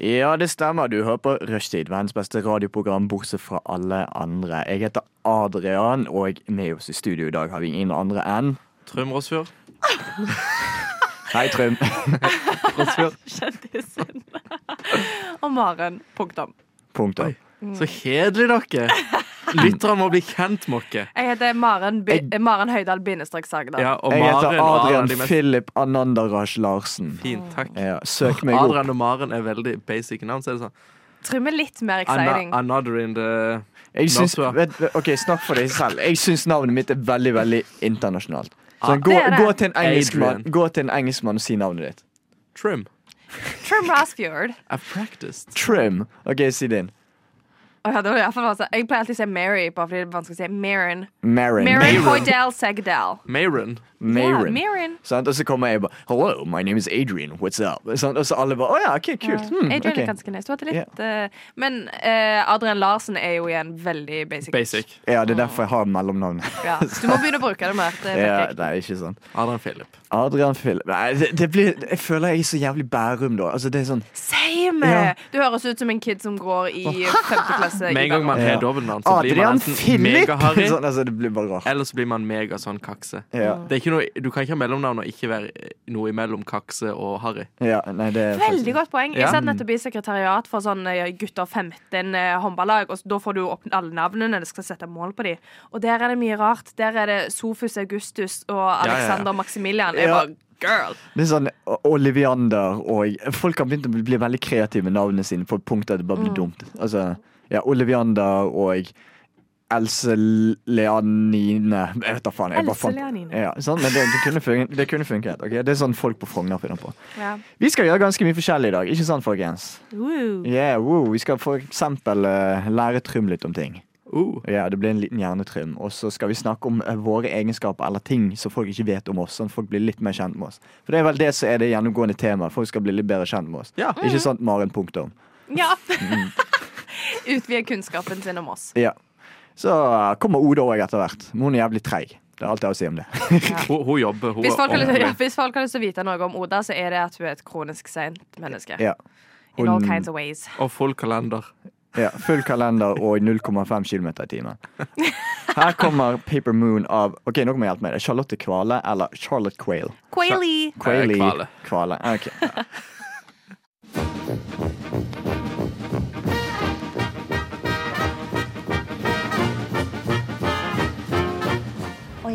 Ja, det stemmer. Du hører på Rushtid, verdens beste radioprogram bortsett fra alle andre. Jeg heter Adrian, og med oss i studio i dag har vi ingen andre enn Trym Rossfjord. Hei, Trym. Rossfjord. Kjendisen. Og Maren. Punktum. Punktum. Så kjedelig dere. Lytterne må bli kjent med dere. Jeg heter Maren, Bi Maren Høydahl bindestrek Sagedal. Ja, Jeg heter Adrian mest Philip Anandaraj Larsen. Fint, takk. Ja, søk meg opp. Adrian og Maren er veldig basic navn. Så er det sånn Trym er litt mer exciting. exciting. Another in the Jeg syns, vet, ok, Snakk for deg selv. Jeg syns navnet mitt er veldig veldig internasjonalt. Sånn, gå, Det det. gå, til en engelskmann, Adrian. gå til en engelskmann og si navnet ditt. Trim. Trim Rossfjord. I've practiced. Trim. OK, si din. Å ja, det var i hvert. Jeg pleier alltid å si Mary, bare fordi det er vanskelig å si Maren. Maren Hoydell Segdal. Maren. Marin. Ja, Maren. Sånn, Og så kommer jeg bare Hello, my name is Adrian. What's up? Sånn, Og så alle bare Å ja, OK, kult. Hmm, Adrian okay. er ganske nice. Du hadde litt eh, Men uh, Adrian Larsen er jo igjen veldig basic. Basic. Ja, det er derfor jeg har mellomnavnet. Ja, du må begynne å bruke det mer. Det Ja, nei, ikke sant. Adrian Philip. Adrian Philip Nei, det, det blir Jeg føler jeg er så jævlig Bærum, da. Altså, det er sånn Same! Ja. Du høres ut som en kid som går i femte klasse. Med en gang man har dobbeltnavn, så blir man enten Philip! megaharry, Sånn, altså, eller så blir man mega sånn kakse. Ja, Det er ikke noe, du kan ikke ha mellomnavn og ikke være noe imellom kakse og harry. ja nei, det er Veldig godt poeng. Jeg satt nettopp i sekretariat for sånn eh, gutter 15 eh, håndballag, og da får du opp alle navnene, det skal sette mål på dem. Og der er det mye rart. Der er det Sofus Augustus og ja, ja. Alexander Maximilian. Jeg Ja. bare Girl! Det er sånn Oliviander og Folk har begynt å bli veldig kreative med navnene sine på et punkt der det bare blir Mm. dumt. Altså, ja, Oliviander og Else Leanine Jeg vet da faen. Jeg bare Else fant Leanine. ja, sånn, Men det, det, kunne funket, det kunne funket. okay? Det er sånn folk på Frogner finner på. Ja. Vi skal gjøre ganske mye forskjellig i dag, ikke sant, folkens? Woo. Yeah, woo. Vi skal for eksempel eh, lære Trym litt om ting. Uh, Ja, Det blir en liten hjernetrym. Og så skal vi snakke om eh, våre egenskaper eller ting som folk ikke vet om oss. Sånn folk blir litt mer kjent med oss. For det er vel det som er det gjennomgående temaet. Folk skal bli litt bedre kjent med oss. Ja. Ikke sant, Maren? Punktum. Ja. Mm. Utvide kunnskapen sin om oss. Ja. Så kommer Oda òg etter hvert. Men hun er jævlig treig. Det er alt jeg har å si om det. hun, hun jobber. Hun Hvis folk, har lyst, ja, hvis folk har lyst til å vite noe om Oda, så er det at hun er et kronisk seint menneske. Ja. In all kinds of ways. Og full kalender. Ja, Full kalender og 0,5 km i timen. Her kommer Paper Moon av Ok, nå må jeg hjelpe meg. Det er Charlotte Kvale eller Charlotte Quayle. Quaily! Quayley Kvale. Kvale. Ok.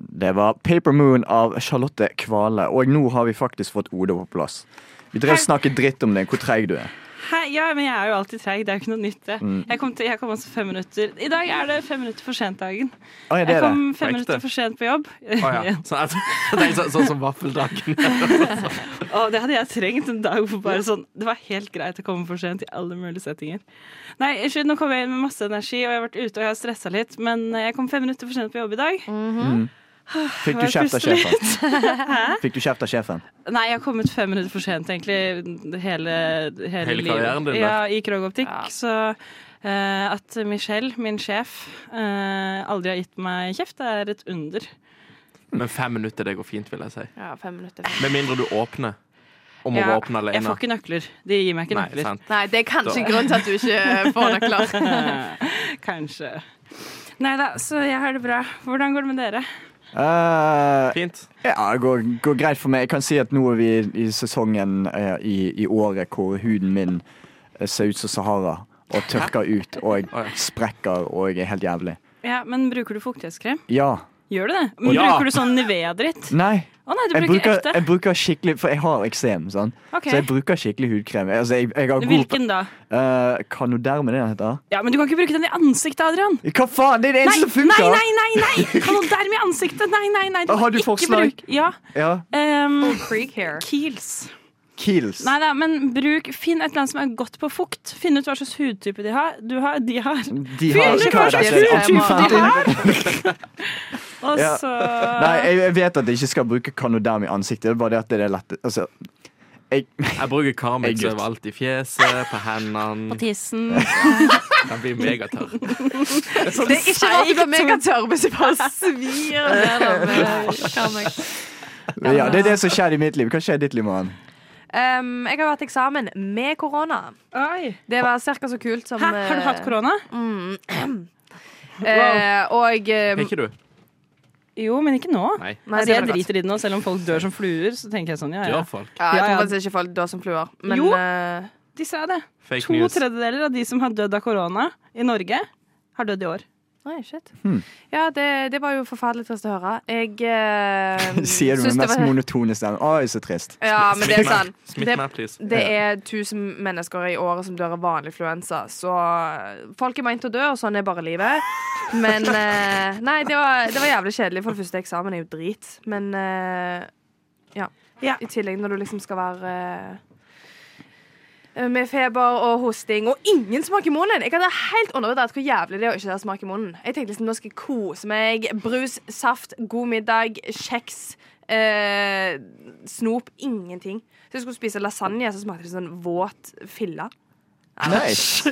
Det var Paper Moon av Charlotte Kvale, og nå har vi faktisk fått Oda på plass. Vi drev og snakket dritt om det, hvor treig du er. Hei, Ja, men jeg er jo alltid treig. Det er jo ikke noe nytt, det. Mm. Jeg kom, til, jeg kom også fem minutter I dag er det fem minutter for sent-dagen. Oh, ja, Jeg det. kom fem minutter for sent på jobb. Oh, ja. Så, det er sånn, sånn som vaffeldagen. oh, det hadde jeg trengt en dag for bare sånn Det var helt greit å komme for sent i alle mulige settinger. Nei, ikke, nå kom jeg inn med masse energi, og jeg har vært ute og jeg har stressa litt, men jeg kom fem minutter for sent på jobb i dag. Mm. Fikk du kjeft av sjefen? Fikk du kjeft av sjefen? Nei, jeg har kommet fem minutter for sent, egentlig, hele, hele, Hele livet. karrieren din, der Ja, i Krog Optikk. Så uh, at Michelle, min sjef, uh, aldri har gitt meg kjeft, det er et under. Men fem minutter, det går fint, vil jeg si. Ja, fem minutter. Med mindre du åpner. Om ja, å åpne Jeg får ikke nøkler. De gir meg ikke Nei, nøkler. sant. Nei, det er kanskje grunnen til at du ikke får nøkler. Kanskje. Nei da, så jeg har det bra. Hvordan går det med dere? Eh, Fint. ja, det går, går greit for meg. Jeg kan si at nå er vi i sesongen uh, i, i året hvor huden min eh, ser ut som Sahara og tørker ut og sprekker og er helt jævlig. Ja, Men bruker du fuktighetskrem? Ja. Gjør du det? Men Ja. Bruker du sånn Nivea-dritt? Nei. Å nei, du Jeg bruker, bruker, ekte? jeg bruker skikkelig For jeg har eksem, sånn. okay. så jeg bruker skikkelig hudkrem. Altså, jeg, jeg har god Hvilken da? uh, Kanoderme, det heter? Ja, Men du kan ikke bruke den i ansiktet, Adrian. Hva faen? Det er det eneste som funker! nei, nei! nei Kanoderm i ansiktet! Nei, nei, nei. Du har du forslag. bruke- Ja. Ja. Um, hair. Kiehl's. Kiehl's. Nei da, men bruk, finn et eller annet som er godt på fukt. Finn ut hva slags hudtype de har. Du har, de har. De har. har ut hva slags Anti- de anti- Og Ja. så Nei, jeg, jeg vet at jeg ikke skal bruke Kanoderm i ansiktet. Det er bare det at det er lett Altså, jeg, Jeg bruker Carmex overalt i fjeset, på hendene. på tissen. Den blir megatørr. Det er ikke rart du blir megatørr hvis du bare svir ned med Carmex. ja, det er det som skjer i mitt liv. Hva skjer i ditt liv, Maren? Um, jeg har hatt eksamen med korona. Det var ca. så kult som Hæ, har du hatt korona? Mm. Eh, og Er um, ikke du? Jo, men ikke nå. Nei. Nei, Altså, jeg driter i det nå, selv om folk dør som fluer. Så tenker jeg sånn, ja, ja. Dør folk. Ja, jeg tror faktisk ikke folk dør som fluer. Men Jo. eh, De sa det. Fake To news. tredjedeler av de som har dødd av korona i Norge, har dødd i år. Oi, shit. Hmm. Ja, det, det var jo forferdelig trist å høre. Jeg eh, Sier du med den mest var- monotone stemmen. Oi, så trist. Ja, men det er sånn. Det, det er 1000 mennesker i året som dør av vanlig influensa, så eh, folk er meint å dø, og sånn er bare livet. Men eh, Nei, det var, det var jævlig kjedelig. For det første, eksamen er jo drit. Men eh, ja. Ja. I tillegg når du liksom skal være eh, med feber og hosting, og ingen smak i munnen! Jeg hadde helt undervurdert hvor jævlig det er å ikke ha smak i munnen. Jeg tenkte liksom, Nå skal jeg kose meg. Brus, saft, god middag, kjeks, eh, snop. Ingenting. Så jeg skulle spise lasagne, så smakte det sånn våt fille. Æsj.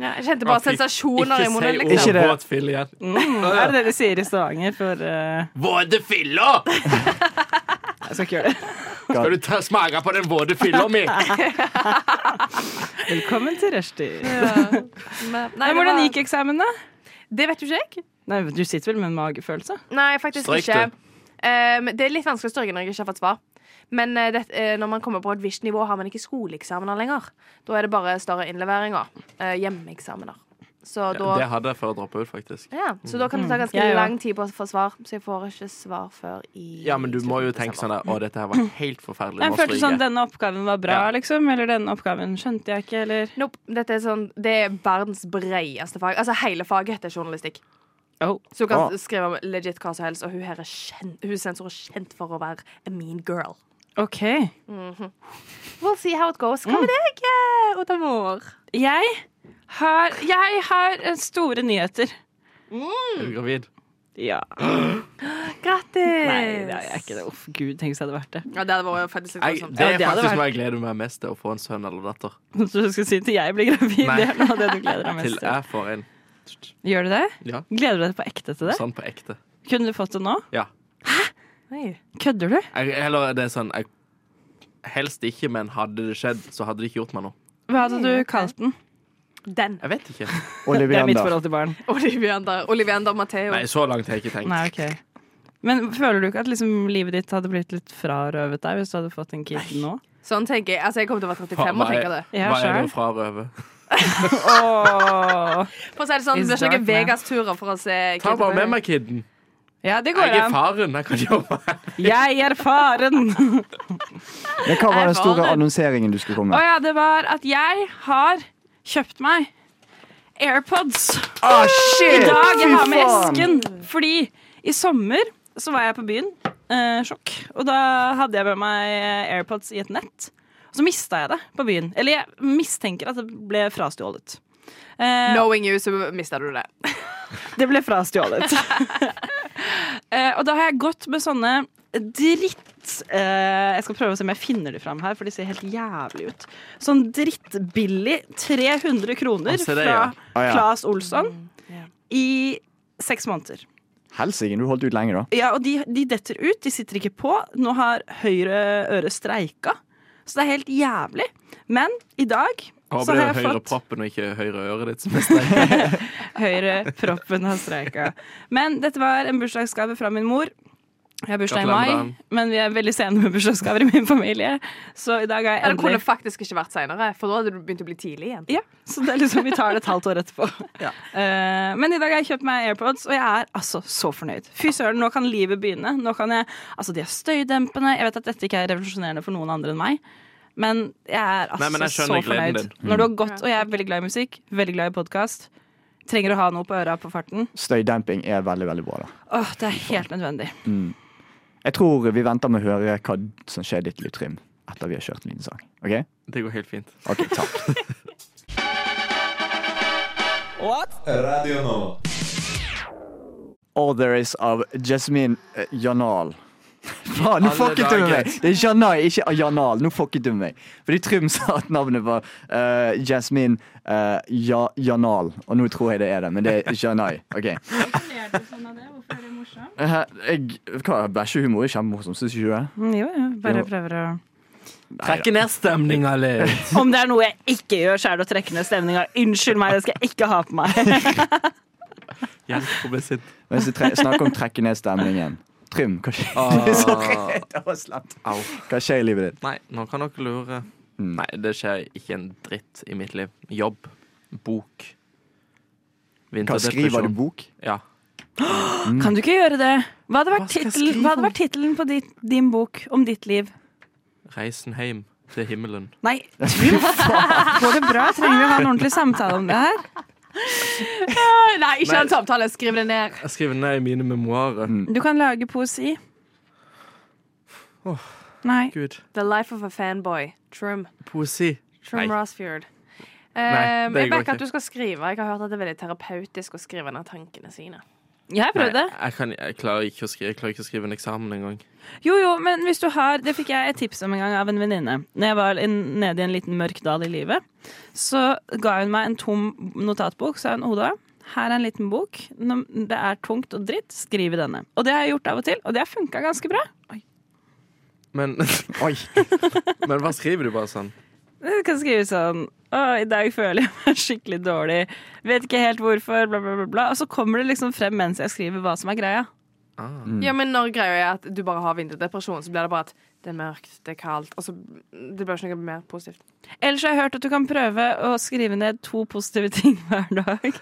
Ja, jeg kjente bare sensasjoner i munnen. Liksom. Ikke si ordet våtfille igjen. Mm, er det det de sier i Stavanger for uh, Våte filla! Jeg skal ikke gjøre det. Skal du ta, smake på den våte filla mi? Velkommen til rushtid. Men, Nei, nei, hvordan gikk eksamen, da? det vet jo ikke jeg. Nei, Du sitter vel med en magefølelse? Nei, faktisk Stryk ikke. det. Um, det er litt vanskelig å styrke når jeg ikke har fått svar. Men eh, det, eh, når man kommer på et visst nivå, har man ikke skoleeksamener lenger. Da er det bare større innleveringer. eh, hjemmeeksamener. Så da, Det hadde jeg før jeg droppa ut, faktisk. ja, så da kan det ta ganske Jeg ja, lang tid på å få svar. Så jeg får ikke svar før i Ja, men du må jo tenke sånn der Å, dette her var helt forferdelig. Jeg følte sånn. Denne oppgaven var bra, Ja. liksom. Eller denne oppgaven skjønte jeg ikke, eller Nope. Dette er sånn, det er verdens bredeste fag. Altså Hele faget heter journalistikk. Oh. Så hun kan Ah. skrive om legit hva som helst, og hun her er kjent, hun sensor er kjent for å være a mean girl. OK. We'll see how it goes. Hva med deg, eh, Otamor? Jeg har, jeg har eh, store nyheter. Er du gravid? Ja. Grattis! Nei, det er jeg ikke det. Uff, gud, tenk hvis jeg hadde vært det. Ja, det hadde vært faktisk Jeg, det er Ja, det faktisk vært- noe jeg gleder meg mest til. Å få en sønn eller datter. Så du skal si til jeg blir gravid? Nei. Det er noe av det du gleder deg mest Til til. jeg får en. Gjør du det? Ja, Gleder du deg på ekte til det? sånn på ekte. Kunne du fått det nå? Ja. Oi. Kødder du? Jeg, eller det er sånn jeg, Helst ikke, men hadde det skjedd, så hadde det ikke gjort meg noe. Hva hadde du kalt den? Den. Jeg vet ikke. Det er mitt forhold til barn. Oliviander. Oliviander Matheo. Nei, så langt har jeg ikke tenkt. Nei, okay. Men føler du ikke at liksom, livet ditt hadde blitt litt frarøvet deg hvis du hadde fått en kid nå? Sånn tenker jeg. Altså, jeg kommer til å være 35 og tenker det. Hva er det å frarøve? Åh. For å si det sånn, Det blir ikke. Vegas-turer for å se Ta bare med meg kiden. Ja, det går Jeg er faren. Jeg kan jobbe. Jeg er faren. Men hva var den store annonseringen du skulle komme med? Oh, ja, det var at jeg har kjøpt meg AirPods. Ah, I shit! dag jeg har med esken. Fordi i sommer så var jeg på byen. Eh, sjokk. Og da hadde jeg med meg AirPods i et nett. Og så mista jeg det på byen. Eller jeg mistenker at det ble frastjålet. Uh, Knowing you, så mista du det. Det ble frastjålet. uh, og da har jeg gått med sånne dritt uh, Jeg skal prøve å se om jeg finner de fram her, for de ser helt jævlig ut. Sånn drittbillig 300 kroner Å, se det, fra ja. Ah, ja. Claes Olsson yeah. i seks måneder. Helsike, du holdt ut lenge, da. Ja, og de, de detter ut. De sitter ikke på. Nå har høyre øre streika. Så det er helt jævlig. Men i dag så Håper det har er jeg høyre proppen og ikke høyre øret ditt som er streika. Høyre proppen har streika. Men dette var en bursdagsgave fra min mor. Jeg har bursdag i mai, men vi er veldig sene med bursdagsgaver i min familie. Så i dag er jeg Eller kunne faktisk ikke vært seinere, for da hadde du begynt å bli tidlig igjen. Ja, så det er liksom, vi tar det et halvt år etterpå. Ja. uh, men i dag har jeg kjøpt meg AirPods, og jeg er altså så fornøyd. Fy søren, nå kan livet begynne. Nå kan jeg, altså De er støydempende. Jeg vet at dette ikke er revolusjonerende for noen andre enn meg, men jeg er altså Nei, jeg så fornøyd. Mm. Når du har gått, og jeg er veldig glad i musikk, veldig glad i podkast, trenger å ha noe på øra på farten. Støydemping er veldig, veldig bra. da. Åh, det er helt nødvendig. Jeg tror vi venter med å høre hva som skjer i ditt liv, etter vi har kjørt en liten sang. OK? Det går helt fint. Ok, takk. Radio Nå. All There Is av Jasmine uh, Janal. Faen, nå fucket du med meg! Det er Janai, ikke Janal. Nå fucket du med meg. Fordi Trym sa at navnet var uh, Jasmine uh, ja, Janal, og nå tror jeg det er det, men det er Janai. OK. Eh, jeg, hva, Bæsjehumor er kjempemorsomt, syns ikke du det? Mm, Jo, jo, bare prøver å Trekke ned stemninga litt. Om det er noe jeg ikke gjør, så er det å trekke ned stemninga. Unnskyld meg, det skal jeg ikke ha på meg. Hjelp å bli sint. Mens vi snakker om trekke ned stemningen. Trym, hva skjer? Ah. Sorry, det var slemt. Hva skjer i livet ditt? Nei, nå kan dere lure. Mm. Nei, det skjer ikke en dritt i mitt liv. Jobb. Bok. Hva skriver du bok? Ja. Kan du ikke gjøre det? Hva hadde vært hva hadde vært tittelen på ditt, din bok om ditt liv? Reisen hjem til himmelen. Nei, Trym, går det bra? Trenger vi å ha en ordentlig samtale om det her? Nei, ikke Nei. en samtale. Skriv det ned. Jeg skriver ned i mine memoarer. Mm. Du kan lage poesi. Oh, Nei. Gud. The life of a fanboy. Trum. Poesi. Trum Nei. Rosfjord. Nei, Eh, det jeg går ikke ikke. at du skal skrive. Jeg har hørt at det er veldig terapeutisk å skrive ned tankene sine. Jeg har prøvd det. jeg, kan, jeg, klarer ikke å skrive, jeg klarer ikke å skrive en eksamen engang. Jo, jo, men hvis du har Det fikk jeg et tips om en gang av en venninne. Når jeg var nede i en liten mørk dal i livet, så ga hun meg en tom notatbok. Sa hun, Oda, her er en liten bok. Når det er tungt og dritt, skriv i denne. Og det har jeg gjort av og til, og det har funka ganske bra. Men, Oi. men hva skriver du bare sånn? Du kan skrive sånn Å, i dag føler jeg meg skikkelig dårlig. Vet ikke helt hvorfor, bla, bla, bla. bla. Og så kommer det liksom frem mens jeg skriver hva som er greia. Ah. Ja, men når greia er at du bare har vinterdepresjon, så blir det bare at det er mørkt, det er kaldt. Og så det blir ikke noe mer positivt. Ellers har jeg hørt at du kan prøve å skrive ned to positive ting hver dag.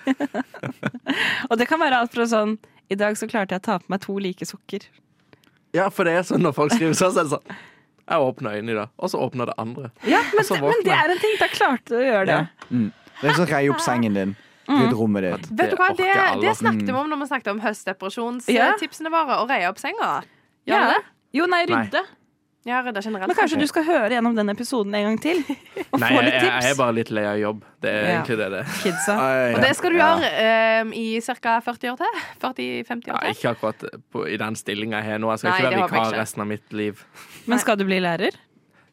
og det kan være alt fra sånn I dag så klarte jeg å ta på meg to like sokker. Ja, for det er sånn når folk skriver sånn, så er det sånn Jeg åpna øynene i dag, og så åpna det andre. Ja, men, det, men det er en ting. Da klarte du å gjøre det. Ja. Mm. Det er sånn rei opp sengen din. Rydd rommet ditt. Vet du hva, det, det snakket vi om når vi snakket om høstdepresjonstipsene Ja. våre. Å reie opp senga. Gjør Ja. det? Jo, nei, rydde. Ja, rydde generelt. Men kanskje du skal høre gjennom den episoden en gang til? Og Nei, få litt jeg, jeg er bare litt lei av jobb. Det er Ja. egentlig det det er. ja, Og det skal du gjøre um, i ca. 40 år til? 40-50 år til? ikke akkurat på, i den stillinga jeg har nå. Jeg skal Nei, ikke være vikar resten av mitt liv. Men skal du bli lærer?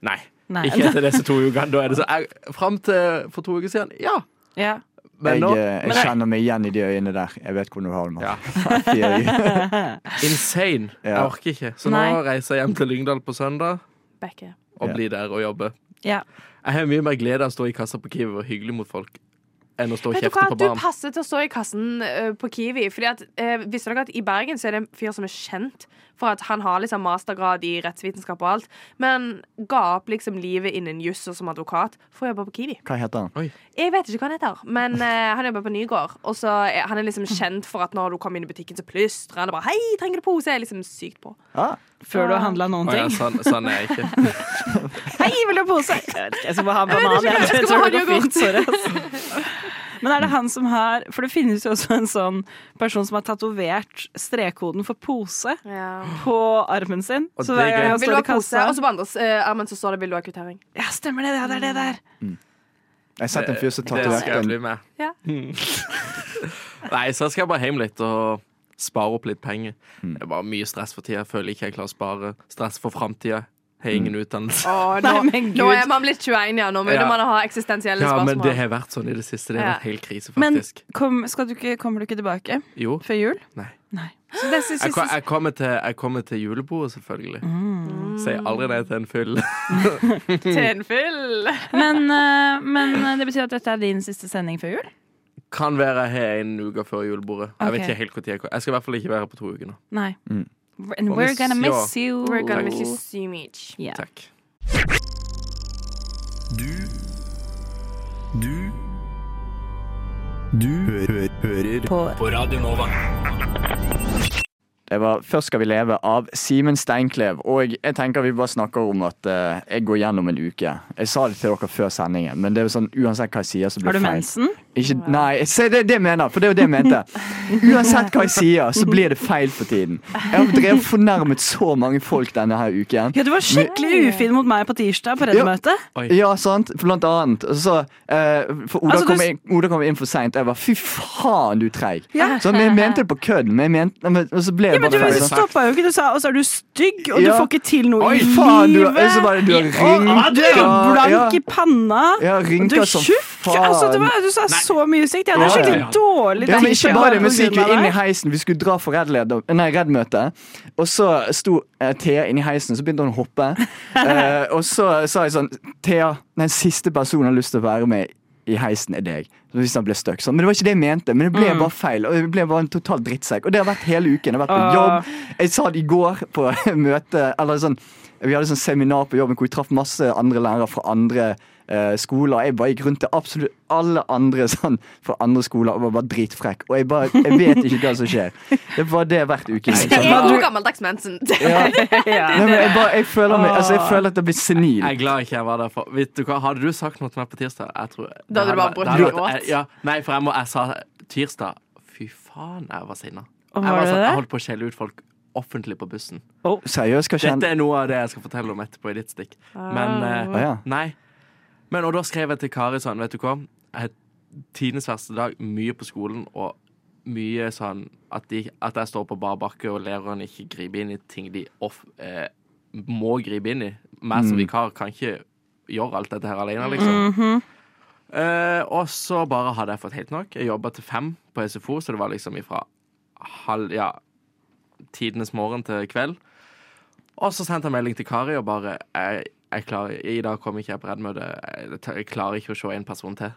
Nei. Nei. Ikke etter disse to ukene. Da er det så jeg, Fram til for to uker siden, ja. Ja. Men nå eh, jeg jeg- kjenner meg igjen i de øynene der. Jeg vet hvordan du har dem. Ja. Fy øyne. Insane. Jeg orker ikke. Så Nei. nå reiser jeg hjem til Lyngdal på søndag Bekke. og blir der og jobber. ja. Jeg har mye mer glede av å stå i kassa på Kiwi og være hyggelig mot folk enn å stå og kjefte hva, barn. du passer til å stå i kassen uh, på Kiwi. Fordi at, uh, Visste dere at i Bergen så er det en fyr som er kjent for at han har liksom mastergrad i rettsvitenskap og alt, men ga opp liksom livet innen juss og som advokat for å jobbe på Kiwi. Hva heter han? Jeg vet ikke hva han heter, men uh, han jobber på Nygård. Og så er han er liksom kjent for at når du kommer inn i butikken, så plystrer han og bare 'Hei, trenger du pose?' Jeg er liksom sykt på. Ah, Før du har handla noen Å ja, ting. sånn, sånn er jeg ikke. Hei, vil du ha pose? Jeg vet ikke, jeg skal bare ha en banan. jeg bare det jeg, går fint, yoghurt. sorry, ass. Men er det han som har For det finnes jo også en sånn person som har tatovert strekkoden for pose på armen sin. Og Så det er hver gang gøy. han Vil du står ha i pose? kassa Og så på andre uh, armen så står det 'Vil du ha kvittering'? Ja, stemmer det. Ja, det er det der. jeg setter en fyr som tatoverte med. Ja. Nei, så skal jeg bare hjem litt og spare opp litt penger. Det er bare mye stress for tida. Jeg føler ikke jeg klarer å spare. Stress for framtida. Har ingen utdannelse. Å, nå, Nei, men nå er man blitt 21, ja. Nå må Ja. man ha eksistensielle Ja, men det har vært sånn i det siste. Det har Ja. vært helt krise, Men faktisk. kom, skal du ikke, kommer du ikke tilbake Jo. før jul? Nei. Nei. Så det synes Jeg, jeg, jeg, kommer til, jeg kommer til julebordet, selvfølgelig. Mm. Sier aldri nei til en fyll. Til en fyll. men, eh, men det betyr at dette er din siste sending før jul? Kan være jeg har en uke før julebordet. Jeg vet ikke helt hvor tid jeg kommer. Jeg skal i hvert fall ikke være her på to uker nå. Nei. And we're miss gonna miss you. We're gonna Takk. miss you so much. Yeah. Takk. Du Du Du hø hø hører På på Radio Nova. Det var 'Først skal vi leve' av Simen Steinklev. Og jeg tenker vi bare snakker om at uh, jeg går gjennom en uke. Jeg sa det til dere før sendingen, men det er jo sånn uansett hva jeg sier, så blir Har du mensen? Ikke, nei, se, det er det jeg mener, for det er jo det jeg mente. Uansett hva jeg sier, så blir det feil for tiden. Jeg har drevet fornærmet så mange folk denne her uken. Ja, du var skikkelig ufin mot meg på tirsdag på Redd-møtet. Ja, Ja, sant, blant annet. Så, uh, for Oda, Altså, kom du... inn, Oda kom inn for seint. Jeg var 'fy faen, du treig'. Ja. Så jeg mente det på kødd, men, men så ble det men du, du stoppa jo ikke. Du sa og så er du stygg, og du får ikke til noe Oi, faen, i livet. så bare, du har Ja, rynker. du er blank i panna. Ja, og du er tjukk. Altså, du, du sa så mye sykt. Ja, ja, skikkelig ja. dårlig Ja, men ikke bare det, grunn vi inn i heisen. Vi skulle dra for nei, Redd-møte. Og så sto uh, Thea inni i heisen, så begynte hun å hoppe. Uh, og så sa jeg sånn Thea, den siste personen har lyst til å være med i heisen, er deg. Hvis han ble stuck sånn. Men det var ikke det jeg mente. Men det ble Mm. bare feil. Og det ble bare en total drittsekk. Og det har vært hele uken. Jeg har vært på jobb. Jeg sa det i går på møte Eller sånn Vi hadde sånn seminar på jobben hvor vi traff masse andre lærere fra andre skoler. Jeg bare gikk rundt til absolutt alle andre sånn fra andre skoler og var bare dritfrekk. Og jeg bare Jeg vet ikke hva som skjer. Det var det hvert uke. Det er god gammeldags mensen. Ja. Ja. Nei, jeg, bare, jeg, føler meg, altså, jeg føler at jeg blir senil. Jeg er glad ikke jeg var der. For, vet du hva, Hadde du sagt noe til meg på tirsdag? Jeg tror, Da hadde du bare det brutt hadde gråt. Ja, nei, for jeg, må, jeg sa tirsdag Fy faen, jeg var sinna. Jeg, var sånn, jeg holdt på å skjelle ut folk offentlig på bussen. Seriøst, hva Dette er noe av det jeg skal fortelle om etterpå i ditt stikk. Men uh, oh, ja. nei. Men, og da skrev jeg til Kari sånn, vet du hva? Jeg har tidenes verste dag, mye på skolen, og mye sånn at, de, at jeg står på bar bakke, og lærerne ikke griper inn i ting de off, eh, må gripe inn i. Meg som Mm. vikar kan ikke gjøre alt dette her alene, liksom. Mhm. Eh, og så bare hadde jeg fått helt nok. Jeg jobba til fem på SFO, så det var liksom ifra halv Ja, tidenes morgen til kveld. Og så sendte jeg melding til Kari og bare jeg, jeg klarer, I dag kommer ikke jeg på Redd-møte. Jeg, jeg klarer ikke å se en person til.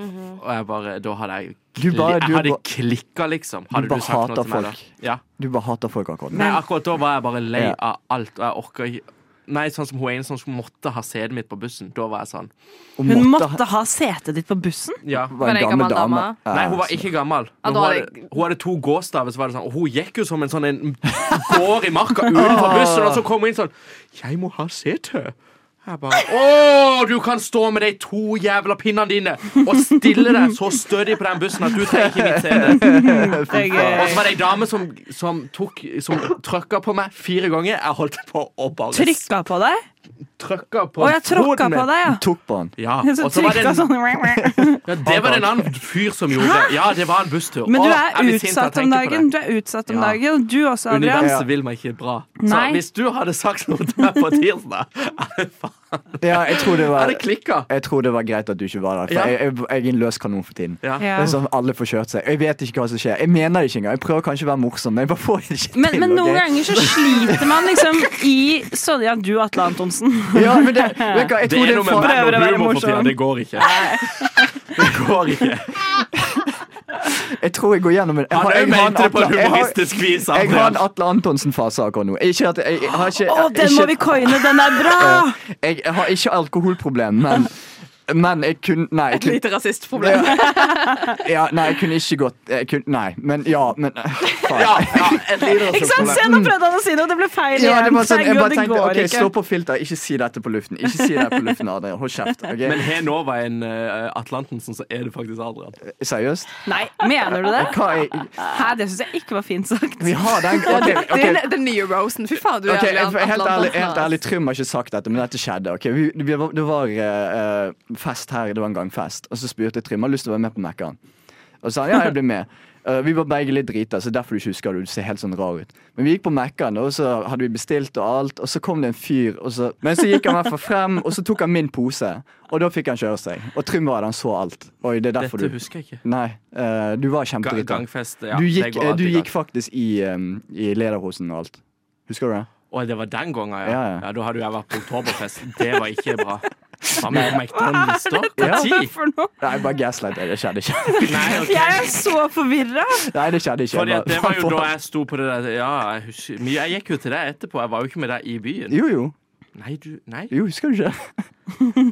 Og jeg bare Da hadde jeg kli, bare- Jeg hadde bare- klikka, liksom. Hadde bare du, sagt hater noe til meg da? folk. Ja. Du bare hater folk akkurat nå. Nei, akkurat da var jeg bare lei Ja. av alt. Og jeg orka ikke Nei, sånn som hun ene som måtte ha setet mitt på bussen. Da var jeg sånn. Hun måtte måtte ha setet ditt på bussen? Ja. Var en det en gammel gammel dame. dame? Nei, hun var ikke gammel. Ja, Men hun, hadde hun hadde to gåstaver, så var det sånn, og hun gikk jo som en sånn en går i marka utenfor bussen, og så kom hun inn sånn 'Jeg må ha sete'. Jeg bare Å, du kan stå med de to jævla pinnene dine og stille deg så stødig på den bussen at du trenger ikke mitt sete. Det Og så var det ei dame som, som, tok, som trykka på meg fire ganger. Jeg holdt på å bare Trykka på deg? Trykka på Å, jeg tråkka på deg, ja. Tok på han. Ja, Så og så var det en, sånn ja, det var en annen fyr som gjorde det. Ja, det var en busstur. Men du er Åh, utsatt om dagen. Du er utsatt om Ja. dagen, og du også, Adrian. Universet vil meg ikke bra. Så hvis du hadde sagt noe til meg på tirsdag, Ja, jeg tror var jeg tror det var greit at du ikke var der. For Ja. jeg, jeg, jeg er en løs kanon for tiden. Ja. Ja. Det er sånn Alle får kjørt seg. Jeg vet ikke hva som skjer. Jeg mener det ikke engang. Jeg prøver kanskje å være morsom, men jeg bare får det ikke Men, til. men noen okay? ganger så sliter man liksom i sånn Ja, du Atle Antonsen. Ja, men det, vet hva, jeg Det er noe med å og humor for tiden. Det går ikke. Det går ikke. Jeg tror jeg går gjennom en jeg Han har- òg jeg har en mente det på en jeg har- humoristisk vis. Jeg har en Atle Antonsen-fase akkurat nå. Ikke at jeg, jeg har ikke Å, den må vi coine! Den er bra! jeg, jeg har ikke alkoholproblem, men Men jeg kunne Nei. Et lite rasistproblem. ja, nei, jeg kunne ikke gått jeg kunne, Nei, men ja, men faen. Ja, ja, et lite Ikke sant? Se, nå prøvde han å si noe, det ble feil Ja, det igjen. var sånn, jeg bare tenkte, ok. Slå på filter, ikke si dette på luften. Ikke si det på luften, Adrian. Hold kjeft. ok? Men har Nova en uh, Atlantensen, så er det faktisk Adrian. Seriøst? Nei, mener du det? Hva er Hæ, det syns jeg ikke var fint sagt. Vi har den ok, Det Den, den nye Rosen. Fy faen, du er okay, Atle helt, ærlig, helt ærlig, Trym har ikke sagt dette, men dette skjedde. Okay? Vi, det var eh, eh, fest her, det var en gang fest, og så spurte Trym har du lyst til å være med på Mækkern. Og så sa han ja, jeg blir med. Uh, vi var begge litt drita, så derfor du ikke husker det. Du ser helt sånn rar ut. Men vi gikk på Mækkern, og så hadde vi bestilt og alt, og så kom det en fyr, så, men så gikk han i hvert fall frem, og så tok han min pose, og da fikk han kjøre seg. Og Trym var der, han så alt. Oi, det er derfor Dette du husker jeg ikke. Nei, uh, du var kjempedrita. gangfest. Ja, du gikk, eh, du gikk faktisk i, um, i lederhosen og alt. Husker du det? Å, det var den gangen, ja. Ja, ja. ja. Da hadde jeg vært på oktoberfest. Det var ikke bra. Faen, er det står. For noe? Nei, bare gaslighter. Det skjedde ikke. Nei, ok. Jeg er så forvirra! Nei, det skjedde ikke. Fordi at det var jo da jeg sto på det der Ja, jeg husker Men jeg gikk jo til deg etterpå. Jeg var jo ikke med deg i byen. Jo, jo. Nei, du Nei, Jo, husker du ikke?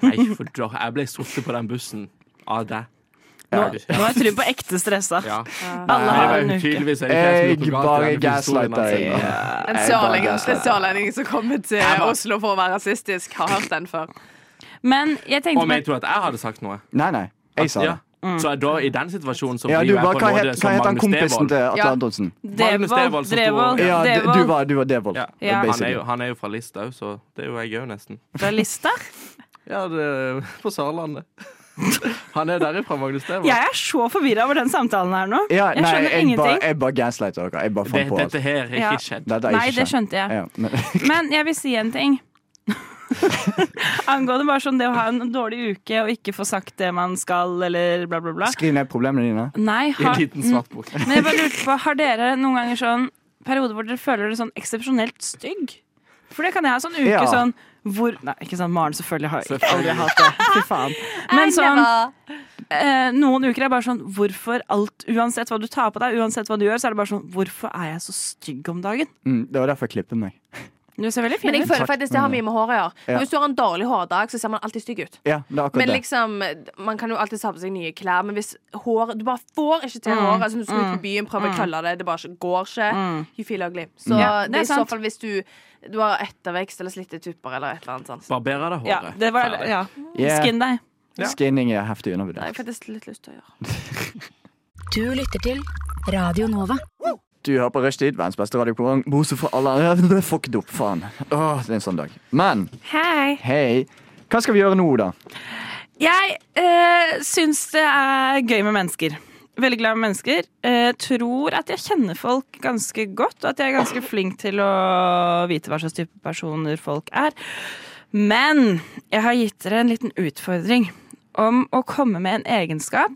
nei for da Jeg ble sittet på den bussen av deg. Nå, Ja. nå er Trym på ekte stressa. Ja. Alle har en uke. tydeligvis er det ikke jeg som Jeg gjorde noe galt i bare historien, gaslighter. jeg. En Jeg bare sørlending, gaslighter. en sørlending som kommer til Oslo for å være rasistisk, har hørt den før. Men jeg tenkte Om jeg tror at jeg hadde sagt noe? Nei, nei. Jeg sa Ja. det. Så da, i den situasjonen så Ja, blir du, jo jeg hva, på hva, nåde hva som het han Magnus kompisen Devold. til Atle Ja. Antonsen? Magnus Devold. Devold som Devold. Ja, d- Devold. du var, du var Devold. Ja. Ja. Han, er jo, han er jo fra Lista òg, så det er jo jeg òg, nesten. fra lista. Ja, det er på Sørlandet. Han er derifra, Magnus Devold. Jeg er så forvirra over den samtalen her nå. Ja, Jeg nei, skjønner jeg ingenting. ingenting. jeg bare gaslighter dere. Jeg bare Det, på alt. dette her er Ja. ikke skjedd. Nei, det skjønte jeg. Ja, men, Men jeg vil si en ting. Angående bare sånn det å ha en dårlig uke og ikke få sagt det man skal, eller bla, bla, bla. skriv ned problemene dine. Nei, I en liten svart bok. men jeg bare lurte på, har dere noen ganger sånn perioder hvor dere føler dere sånn eksepsjonelt stygg? For det kan jeg ha sånn uke Ja. sånn hvor Nei, ikke sant, Maren selvfølgelig har jeg aldri hatt det. Fy faen. Men sånn eh, Noen uker er bare sånn Hvorfor alt Uansett hva du tar på deg, uansett hva du gjør, så er det bare sånn Hvorfor er jeg så stygg om dagen? Mm, det var derfor jeg klippet meg. Du ser veldig fin Men jeg ut. føler faktisk det har mye med håret å gjøre. Ja. Hvis du har en dårlig hårdag, så ser man alltid stygg ut. Ja, det er akkurat Men det. liksom, Man kan jo alltid ta på seg nye klær, men hvis hår Du bare får ikke til håret. Altså, du skal ut på byen, prøve å krølle det, det bare ikke- går ikke. You feel ugly. Så Ja, det det er i så sant. fall hvis du, du har ettervekst eller slitte tupper eller et eller annet sånt. Barberer deg Ja, håret. det var ja. Yeah. Skin deg. Skinning er heftig Det har undervurdert. jeg faktisk litt lyst til å gjøre. Du lytter til Radio Nova. Du hører på Rushtid, verdens beste radioprogram. Bortsett fra alle. Fuck det opp, faen. Åh, det er en sånn dag. Men Hei. hei, hva skal vi gjøre nå, da? Jeg eh, syns det er gøy med mennesker. Veldig glad i mennesker. Eh, tror at jeg kjenner folk ganske godt, og at jeg er ganske flink til å vite hva slags type personer folk er. Men jeg har gitt dere en liten utfordring om å komme med en egenskap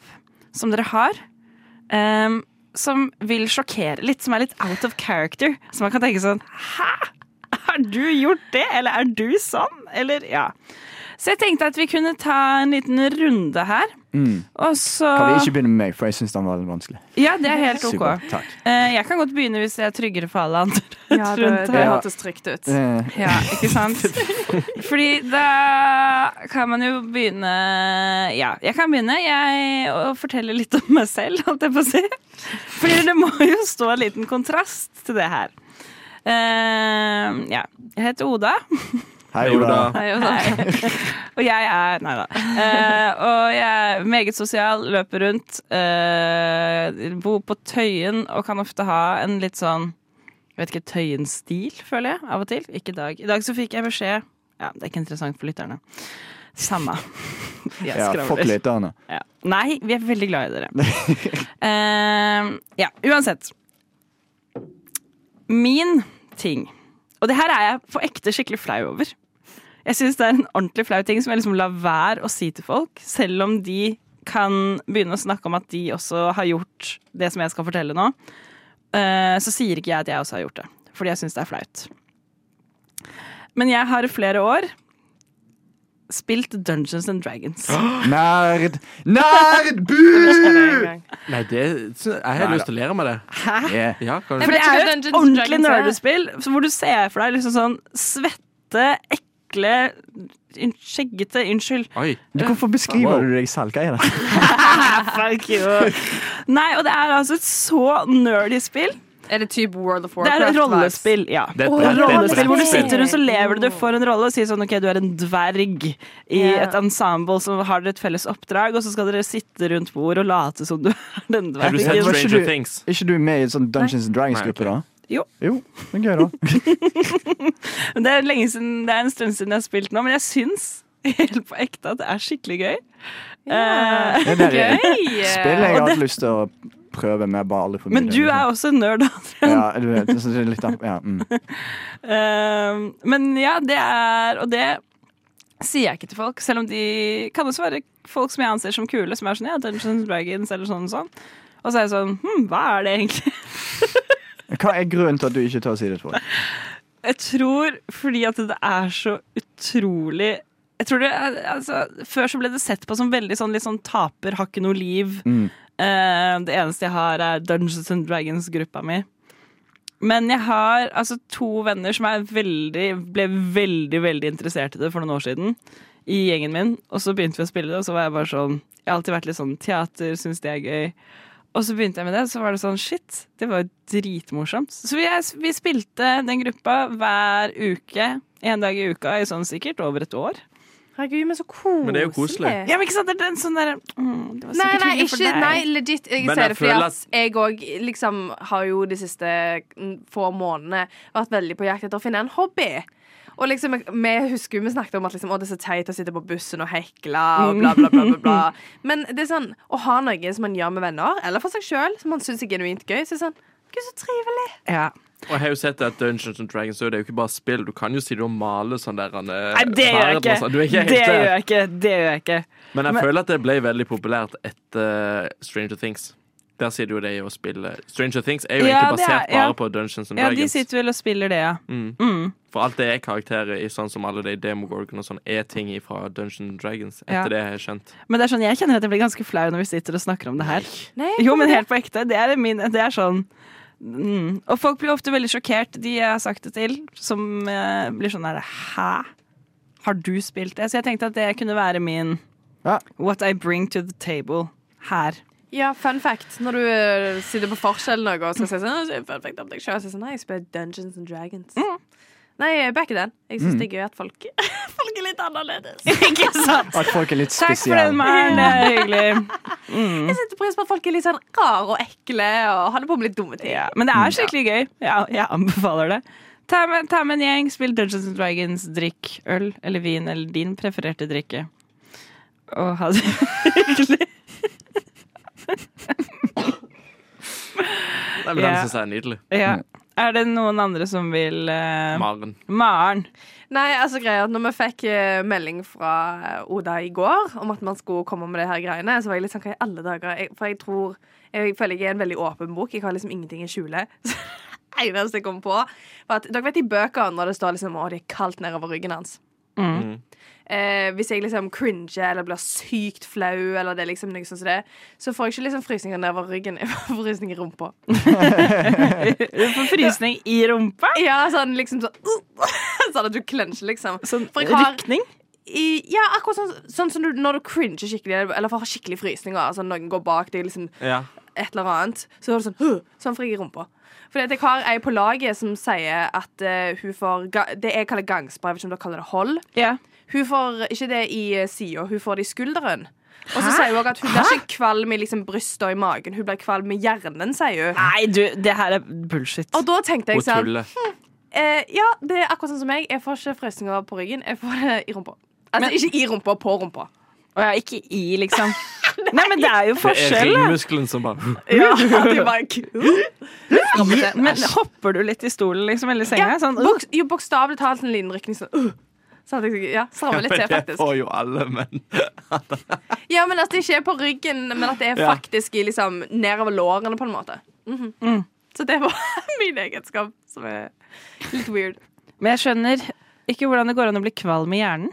som dere har, em, som vil sjokkere litt, som er litt out of character. Så man kan tenke sånn Hæ? Har du gjort det? Eller er du sånn? Eller ja. Så jeg tenkte at vi kunne ta en liten runde her. Og så Mm. Kan vi ikke begynne med meg, for jeg syns den var litt vanskelig. Ja, det er helt OK. Super, takk. Eh, jeg kan godt begynne hvis det er tryggere for alle andre. Ja, det, det. Hørtes trygt ut. Eh, Ja, ikke sant? Fordi da kan man jo begynne Ja, jeg kan begynne jeg, å fortelle litt om meg selv, holdt jeg på å si. Fordi det må jo stå en liten kontrast til det her. Eh, ja. Jeg heter Oda. Hei, Hei, Oda. Oda. Hei. og jeg er Nei da. Uh, og jeg er meget sosial, løper rundt. uh, bor på Tøyen og kan ofte ha en litt sånn jeg vet ikke, Tøyen-stil, føler jeg, av og til. Ikke i dag. I dag så fikk jeg beskjed Ja, det er ikke interessant for lytterne. Samme. Jeg Ja, fuck lytterne. Ja. Nei, vi er veldig glad i dere. uh, ja, uansett. Min ting Og det her er jeg på ekte skikkelig flau over. Jeg syns det er en ordentlig flau ting som jeg liksom lar være å si til folk, selv om de kan begynne å snakke om at de også har gjort det som jeg skal fortelle nå. Eh, så sier ikke jeg at jeg også har gjort det, fordi jeg syns det er flaut. Men jeg har i flere år spilt Dungeons and Dragons. Nerd! Nerd! Bu! Nei, det Jeg har lyst til å lære meg det. Yeah. Ja, For det er jo et ordentlig er. nerdespill hvor du ser for deg liksom sånn svette, ekle, un- skjeggete Unnskyld. Oi. Du, hvorfor beskriver Wow. du deg selv? Hva er det? Fuck you. Nei, og det er altså et så nerdy spill. Er det type World of Det er et rollespill, ja. Det et det rollespill hvor du sitter rundt og lever du for en rolle og sier sånn OK, du er en dverg i et ensemble som har dere et felles oppdrag, og så skal dere sitte rundt bord og late som du er den Har du sett dvergen. Stranger Things? Er ikke du med i en sånn Dungeons and Dragons-gruppe, da? Jo. Jo, det er gøy, da. Det er, lenge siden, det er en stund siden jeg har spilt nå, men jeg syns helt på ekte at det er skikkelig gøy. Eh, Det er det Gøy! spillet jeg har hatt lyst til å prøve, men jeg bare aldri får men du er også nerd. Adrian. Ja, du vet. Så det litt av, ja, mm. uh, men ja, det er Og det sier jeg ikke til folk, selv om de kan også være folk som jeg anser som kule, som er sånn ja, Dungeons Dragons eller sånn og sånn. Og så er jeg sånn hm, hva er det egentlig? Hva er grunnen til at du ikke tar å si det til? Jeg tror fordi at det er så utrolig Jeg tror det, altså, Før så ble det sett på som veldig sånn, litt sånn taper, har ikke noe liv. Mm. Uh, det eneste jeg har, er Dungeons and Dragons-gruppa mi. Men jeg har altså to venner som er veldig, ble veldig veldig interessert i det for noen år siden. I gjengen min. Og så begynte vi å spille det, og så var jeg bare sånn Jeg har alltid vært litt sånn teater, syns det er gøy. Og så begynte jeg med det, så var det sånn shit, det var jo dritmorsomt. Så vi, vi spilte den gruppa hver uke, en dag i uka i sånn sikkert over et år. Herregud, men så koselig. Men det er jo koselig. Ja, men ikke sant, det er den sånn derre mm, Det var Nei, nei, for ikke, deg. nei, legit. Jeg Men sier det fordi at jeg òg liksom har jo de siste mm, få månedene vært veldig på jakt etter å finne en hobby. Og liksom, Vi husker vi snakket om at liksom, å, det er så teit å sitte på bussen og hekle og bla, bla, bla. bla, bla. Men det er sånn, å ha noe som man gjør med venner, eller for seg sjøl, som man syns er genuint gøy, så er det sånn Gud, så trivelig. Ja. Og jeg har jo sett at Dungeons and Dragons så det er jo ikke bare spill. Du kan jo si du male sånn der han, eh, Nei, det gjør jeg ikke. sånn. Ikke Det gjør jeg ikke. Det gjør jeg ikke. Men jeg Men- føler at det ble veldig populært etter Stranger Things. Der sitter jo de og spiller Stranger Things er jo Ja, egentlig basert er- ja. bare på Dungeons and Ja, de sitter vel og spiller det, ja. Mm. Mm. For alt det er karakterer i sånn som alle de Demogorgon og sånn, er ting fra Dungeons and Dragons. Etter Ja. det har jeg skjønt. Men det er sånn, jeg kjenner at jeg blir ganske flau når vi sitter og snakker om det her. Nei, Jo, men helt på ekte. Det er, min, det er sånn mm. Og folk blir ofte veldig sjokkert, de jeg har sagt det til, som eh, blir sånn her Hæ? Har du spilt det? Så jeg tenkte at det kunne være min Ja. What I bring to the table her. Ja, fun fact. Når du eh, sitter på forskjell noe og skal si sånn, «Å, så er det fun fact om deg selv, så sier sånn, Nei, jeg spiller Dungeons and Dragons. Nei, back backer den. Jeg syns det er gøy at folk, folk er litt annerledes. Ikke sant? At folk er litt spesielle. Takk for den. Maren. Det er hyggelig. Jeg setter pris på at folk er litt sånn rare og ekle og holder på med litt dumme ting. Ja, men det er skikkelig gøy. Ja, jeg anbefaler det. Ta med, ta med en gjeng, spill Dungeons and Dragons, drikk øl eller vin eller din prefererte drikke. Og ha det hyggelig. Nei, men. Den syns jeg er nydelig. Ja. Er det noen andre som vil eh, Maren. Maren. Nei, altså greia er at når vi fikk eh, melding fra eh, Oda i går om at man skulle komme med det her greiene, så var jeg litt sånn hva i alle dager jeg, For jeg tror Jeg føler jeg er en veldig åpen bok. Jeg har liksom ingenting i skjule. Så det eneste jeg kom på, var at Dere vet i bøker når det står liksom Å, det er kaldt nedover ryggen hans. Mm. Eh, hvis jeg liksom cringer eller blir sykt flau, eller det liksom noe sånn som det, så får jeg ikke liksom frysninger nedover ryggen. Jeg får frysning i rumpa. Du får frysning i rumpa. Ja, sånn liksom sånn uh, Sånn at du klensjer liksom. Sånn har- rykning. I, ja, akkurat sånn, sånn som du, når du cringer skikkelig, eller får skikkelig frysninger. Altså noen går bak deg, liksom Ja. et eller annet, så er du sånn uh, Sånn får jeg i rumpa. Fordi at jeg har ei på laget som sier at uh, hun får ga, Det jeg kaller vet ikke om dere kaller det hold. Yeah. Hun får ikke det i eh, sida, hun får det i skulderen. Og så sier hun også at hun blir ikke kvalm i liksom, brystet og i magen, hun blir kvalm i hjernen, sier hun. Nei, du, det her er bullshit. Og da tenkte jeg sånn hm, eh, Ja, det er akkurat sånn som meg. Jeg får ikke frysninger på ryggen, jeg får det i rumpa. Altså Men- ikke i rumpa, på rumpa. Og jeg er ikke i, liksom. Nei, men det er jo Det er forskjell, ringmuskelen som bare Ja, det er bare. Men hopper du litt i stolen, liksom, eller i senga? Ja, Sånn, uh, bok, jo, bokstavelig talt en liten rykning sånn uh. Så hadde jeg ja, litt til, Det får jo alle, menn. Ja, men at det ikke er på ryggen, men at det er faktisk i, liksom, nedover lårene, på en måte. Mhm. Mm. Så det var min egenskap, som er litt weird. Men jeg skjønner ikke hvordan det går an å bli kvalm i hjernen.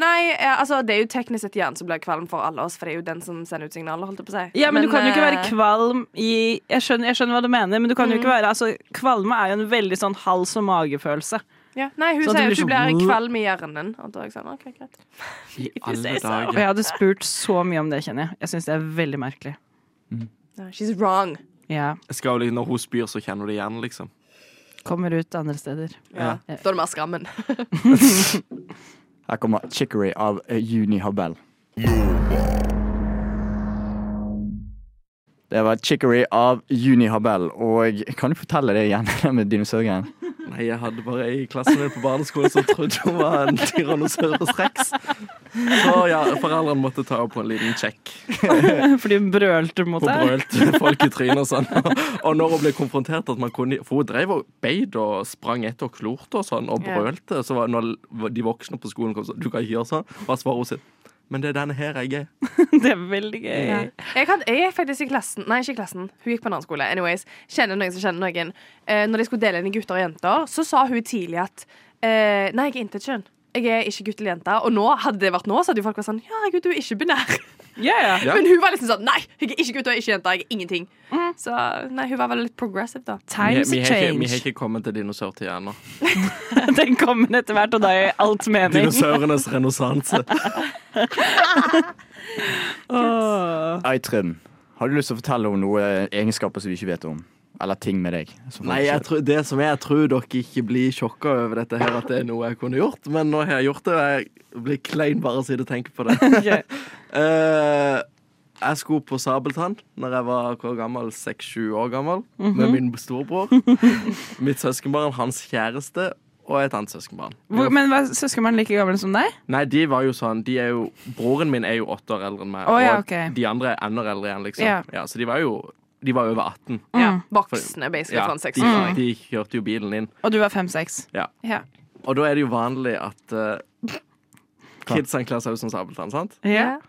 Nei, eh, altså det er jo teknisk sett hjernen som blir kvalm for alle oss, for det er jo den som sender ut signaler, holdt jeg på å si. Ja, men, du kan jo ikke være eh, kvalm i jeg skjønner, jeg skjønner hva du mener, men du kan jo ikke være altså, Kvalme er jo en veldig sånn hals- og magefølelse. ja. Nei, hun Sånn sier blir at hun sånn- blir kvalm i hjernen. Og da er jeg sånn, ok, greit. i alle dager. Og jeg hadde spurt så mye om det, kjenner jeg. Jeg syns det er veldig merkelig. No, she's wrong. Ja. Jeg skal liksom- når hun spyr, så kjenner du det igjen, liksom. Kommer ut andre steder. Ja. Da er det mer skammen. Her kommer Chicory av eh, Juni Habell. Det var Chicory av Juni Habell, og kan du fortelle det igjen med dinosaurgreien? Nei, jeg hadde bare ei i klassen min på barneskolen som trodde hun var en Tyrannosaurus rex. Så ja, foreldrene måtte ta henne på en liten sjekk. Fordi hun brølte mot Hun brølte folk i trynet og sånn. Og når hun ble konfrontert at man kunne For hun drev og beid og sprang etter og klorte og sånn, og brølte. Så var, når de voksne på skolen kom sånn Du kan ikke gjøre sånn. Hva svarer hun sitt? Men det er denne her jeg er. Det er veldig gøy. Ja. Jeg, hadde, jeg er faktisk i klassen Nei, ikke i klassen. Hun gikk på en annen skole. Anyways, Kjenner noen som kjenner noen. Eh, når de skulle dele inn i gutter og jenter, så sa hun tidlig at eh, Nei, jeg er intetkjønn. jeg er ikke gutt eller jente. Og nå, hadde det vært nå, så hadde jo folk vært sånn Ja, gud, du er ikke binær. Ja. Men hun var liksom sånn Nei, jeg er ikke gutt og jeg er ikke jente. Jeg er ingenting. Så nei, hun var vel litt progressive, da. Vi, Times vi, har ikke, vi har ikke kommet til dinosaurtida ennå. Den kommer etter hvert, og da gir alt mening. Dinosaurenes renessanse. Åh. Aitrim, har du lyst til å fortelle om noen egenskaper som vi ikke vet om? Eller ting med deg? som Nei, jeg tror, det som er, jeg tror dere ikke blir sjokka over dette her, at det er noe jeg kunne gjort. Men nå har jeg gjort det, og jeg blir klein bare av å sitte og tenke på det. Ok. Eh, jeg skulle på Sabeltann Når jeg var hvor gammel? Seks-sju år gammel. Med min storebror. Mitt søskenbarn, hans kjæreste og et annet søskenbarn. Hvor, men var søskenbarn like gammel som deg? Nei, de var jo sånn de er jo, Broren min er jo åtte år eldre enn meg, oh, ja, og de andre er enda eldre igjen, liksom. Ja. Ja, så de var jo de var over 18. Ja, Mm. Voksne, basically, Ja, for en de, seksåring. de kjørte jo bilen inn. Og du var fem-seks? Ja. Ja. Og da er det jo vanlig at uh, kidsa kler seg ut som Sabeltann, sant? ja.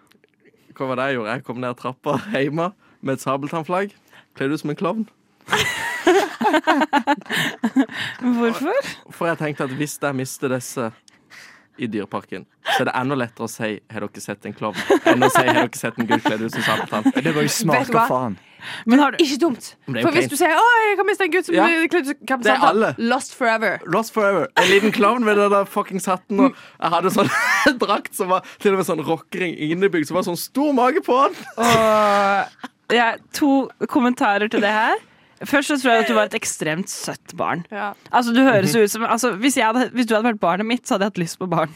Hva var det jeg gjorde? Jeg kom ned trappa hjemme med et sabeltannflagg. Kledde Kledd ut som en klovn. Hvorfor? For jeg tenkte at hvis jeg mister disse i Dyreparken, så er det enda lettere å si 'Har dere sett en klovn?' enn å si 'Har dere sett en gullkledd ut som Sabeltann?' Det var jo smart, hva? faen? Men har du Ikke dumt. For hvis du sier 'Å, jeg kan miste en gutt som Ja. blir kledd som Det er alle. Lost forever. Lost forever. En liten klovn med den der fuckings hatten. Og jeg hadde sånn drakt som var til og med sånn rockering innebygd, som var sånn stor mage på den. Og ja, to kommentarer til det her. Først så tror jeg at du var et ekstremt søtt barn. Ja. Altså, du høres ut som altså, hvis, jeg hadde, hvis du hadde vært barnet mitt, så hadde jeg hatt lyst på barn.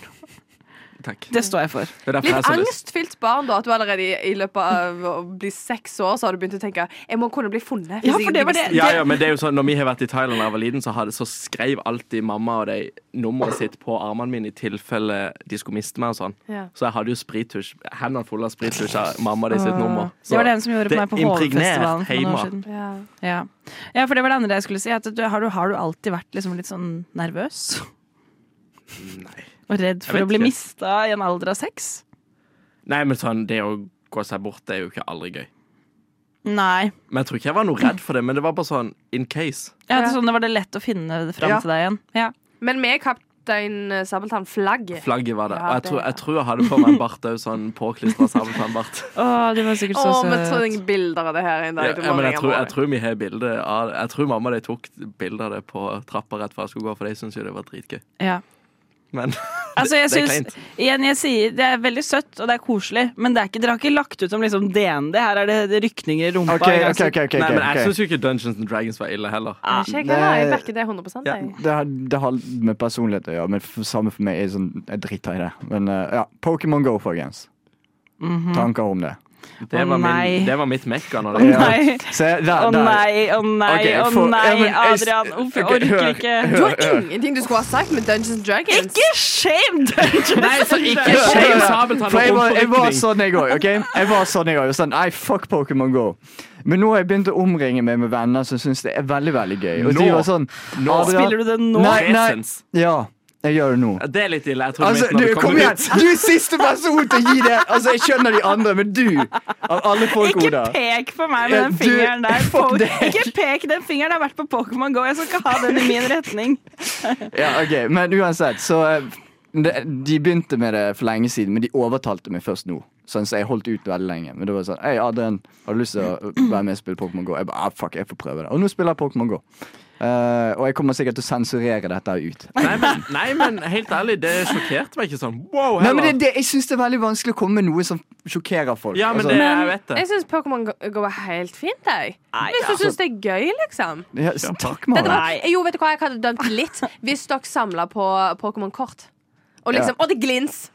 Takk. Det står jeg for. Litt angstfylt barn, da. At du allerede i, i løpet av å bli seks år Så har du begynt å tenke Jeg må kunne bli funnet. Ja, for det var det- Ja, ja, men det er jo sånn, Når vi har vært i Thailand da jeg var liten, så, hadde, så skrev alltid mamma og de nummeret sitt på armene mine i tilfelle de skulle miste meg. og sånn. Ja. Så jeg hadde jo sprittusj, hendene fulle av sprittusj av mamma de sitt nummer. Så Det var den som gjorde det på meg på HV-festivalen for noen år siden. Ja. Ja. ja, for det var det andre jeg skulle si. At du, har, du, har du alltid vært liksom litt sånn nervøs? Nei. Og redd for å bli mista i en alder av seks? Nei, men sånn, det å gå seg bort, det er jo ikke aldri gøy. Nei. Men jeg tror ikke jeg var noe redd for det, men det var bare sånn in case. Ja, det, sånn, det var det lett å finne det fram Ja. til deg igjen. Ja. Men med Kaptein eh, Sabeltann-flagget Flagget var det. Ja, og jeg det- tror, jeg tror jeg hadde på meg en bart òg, sånn påklistra sabeltannbart. Å, det var sikkert så vi søt. trenger bilder av det her en dag. Ja, men jeg tror, jeg tror vi har bilde av Jeg tror mamma de tok bilde av det på trappa rett før jeg skulle gå, for de syntes jo det var dritgøy. Ja. Men Altså, jeg det er syns, kleint. igjen, jeg sier, det er veldig søtt og det er koselig, men det er ikke, dere har ikke lagt ut som liksom DND. Her er det det rykninger i rumpa. Okay, okay, okay, Nei, men jeg syns jo ikke Dungeons and Dragons var ille heller. Ah, det- heller. Jeg backer det 100 Ja. Det, har- det har med personlighet å gjøre, men samme for meg. Jeg, sånn, jeg driter i det. Men eh, ja, Pokémon Go, folkens. Tanker om det? Det, var min, det var mitt mekka. Å nei, å nei, å nei, Adrian. Uff, jeg orker hør, ikke. Du har ingenting du skulle ha sagt med Dungeons Dragons. Ikke shame Dungeons Nei, så ikke shame. Sabeltann jeg og var, jeg var sånn jeg òg. Okay? Jeg var sånn jeg òg. Sånn, nei, fuck Pokémon Go. Men nå har jeg begynt å omringe meg med venner som syns det er veldig veldig gøy. Og de Nå? var sånn Nå? Adrian- Spiller du det nå? Nei, nei. Ja, jeg gjør det nå. Ja, Det er litt ille. Jeg tror Altså, du, kom igjen! ut. Du er siste person til å gi det! Altså, Jeg skjønner de andre, men du, av alle folk, Ikke Oda pek på meg med den du- fingeren der. fuck deg. Ikke pek den fingeren. Jeg har vært på Pokémon Go. Jeg skal ikke ha den i min retning. Ja, ok, Men uansett, så eh, De begynte med det for lenge siden, men de overtalte meg først nå. Sånn, så jeg holdt ut veldig lenge. Men det var sånn Hei, Adrian, har du lyst til å være med og spille Pokémon Go? Jeg bare, ah, fuck, jeg får prøve det. Og nå spiller jeg Pokémon Go. Eh, og jeg kommer sikkert til å sensurere dette ut. Nei men, nei, men helt ærlig, det sjokkerte meg ikke sånn. Wow, Nei, men det, det, Jeg syns det er veldig vanskelig å komme med noe som sjokkerer folk. Ja, men Altså, det, jeg vet det. Jeg syns Pokémon Go- er helt fint. Jeg. Hvis du altså- syns det er gøy, liksom. ja, takk, hva? Jo, vet du hva jeg hadde dømt litt? Hvis dere samla på Pokémon-kort. Og liksom, og det glins!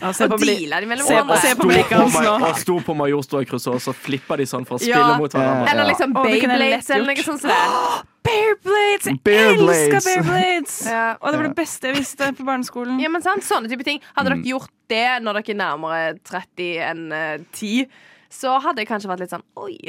Ja, se Og dealer de mellom se på- hverandre. se på blikket hans nå. Og sto på Majorstua-krysset, og så flippa de sånn for å Ja. spille mot hverandre. Eller liksom Beyblades eller noe sånt. Blades! Bearblades! Jeg Bearblades. elsker Bearblades! Ja. Og det var det beste jeg visste på barneskolen. Ja, men sant, Sånne type ting. Hadde dere gjort det når dere er nærmere 30 enn eh, 10, så hadde jeg kanskje vært litt sånn Oi,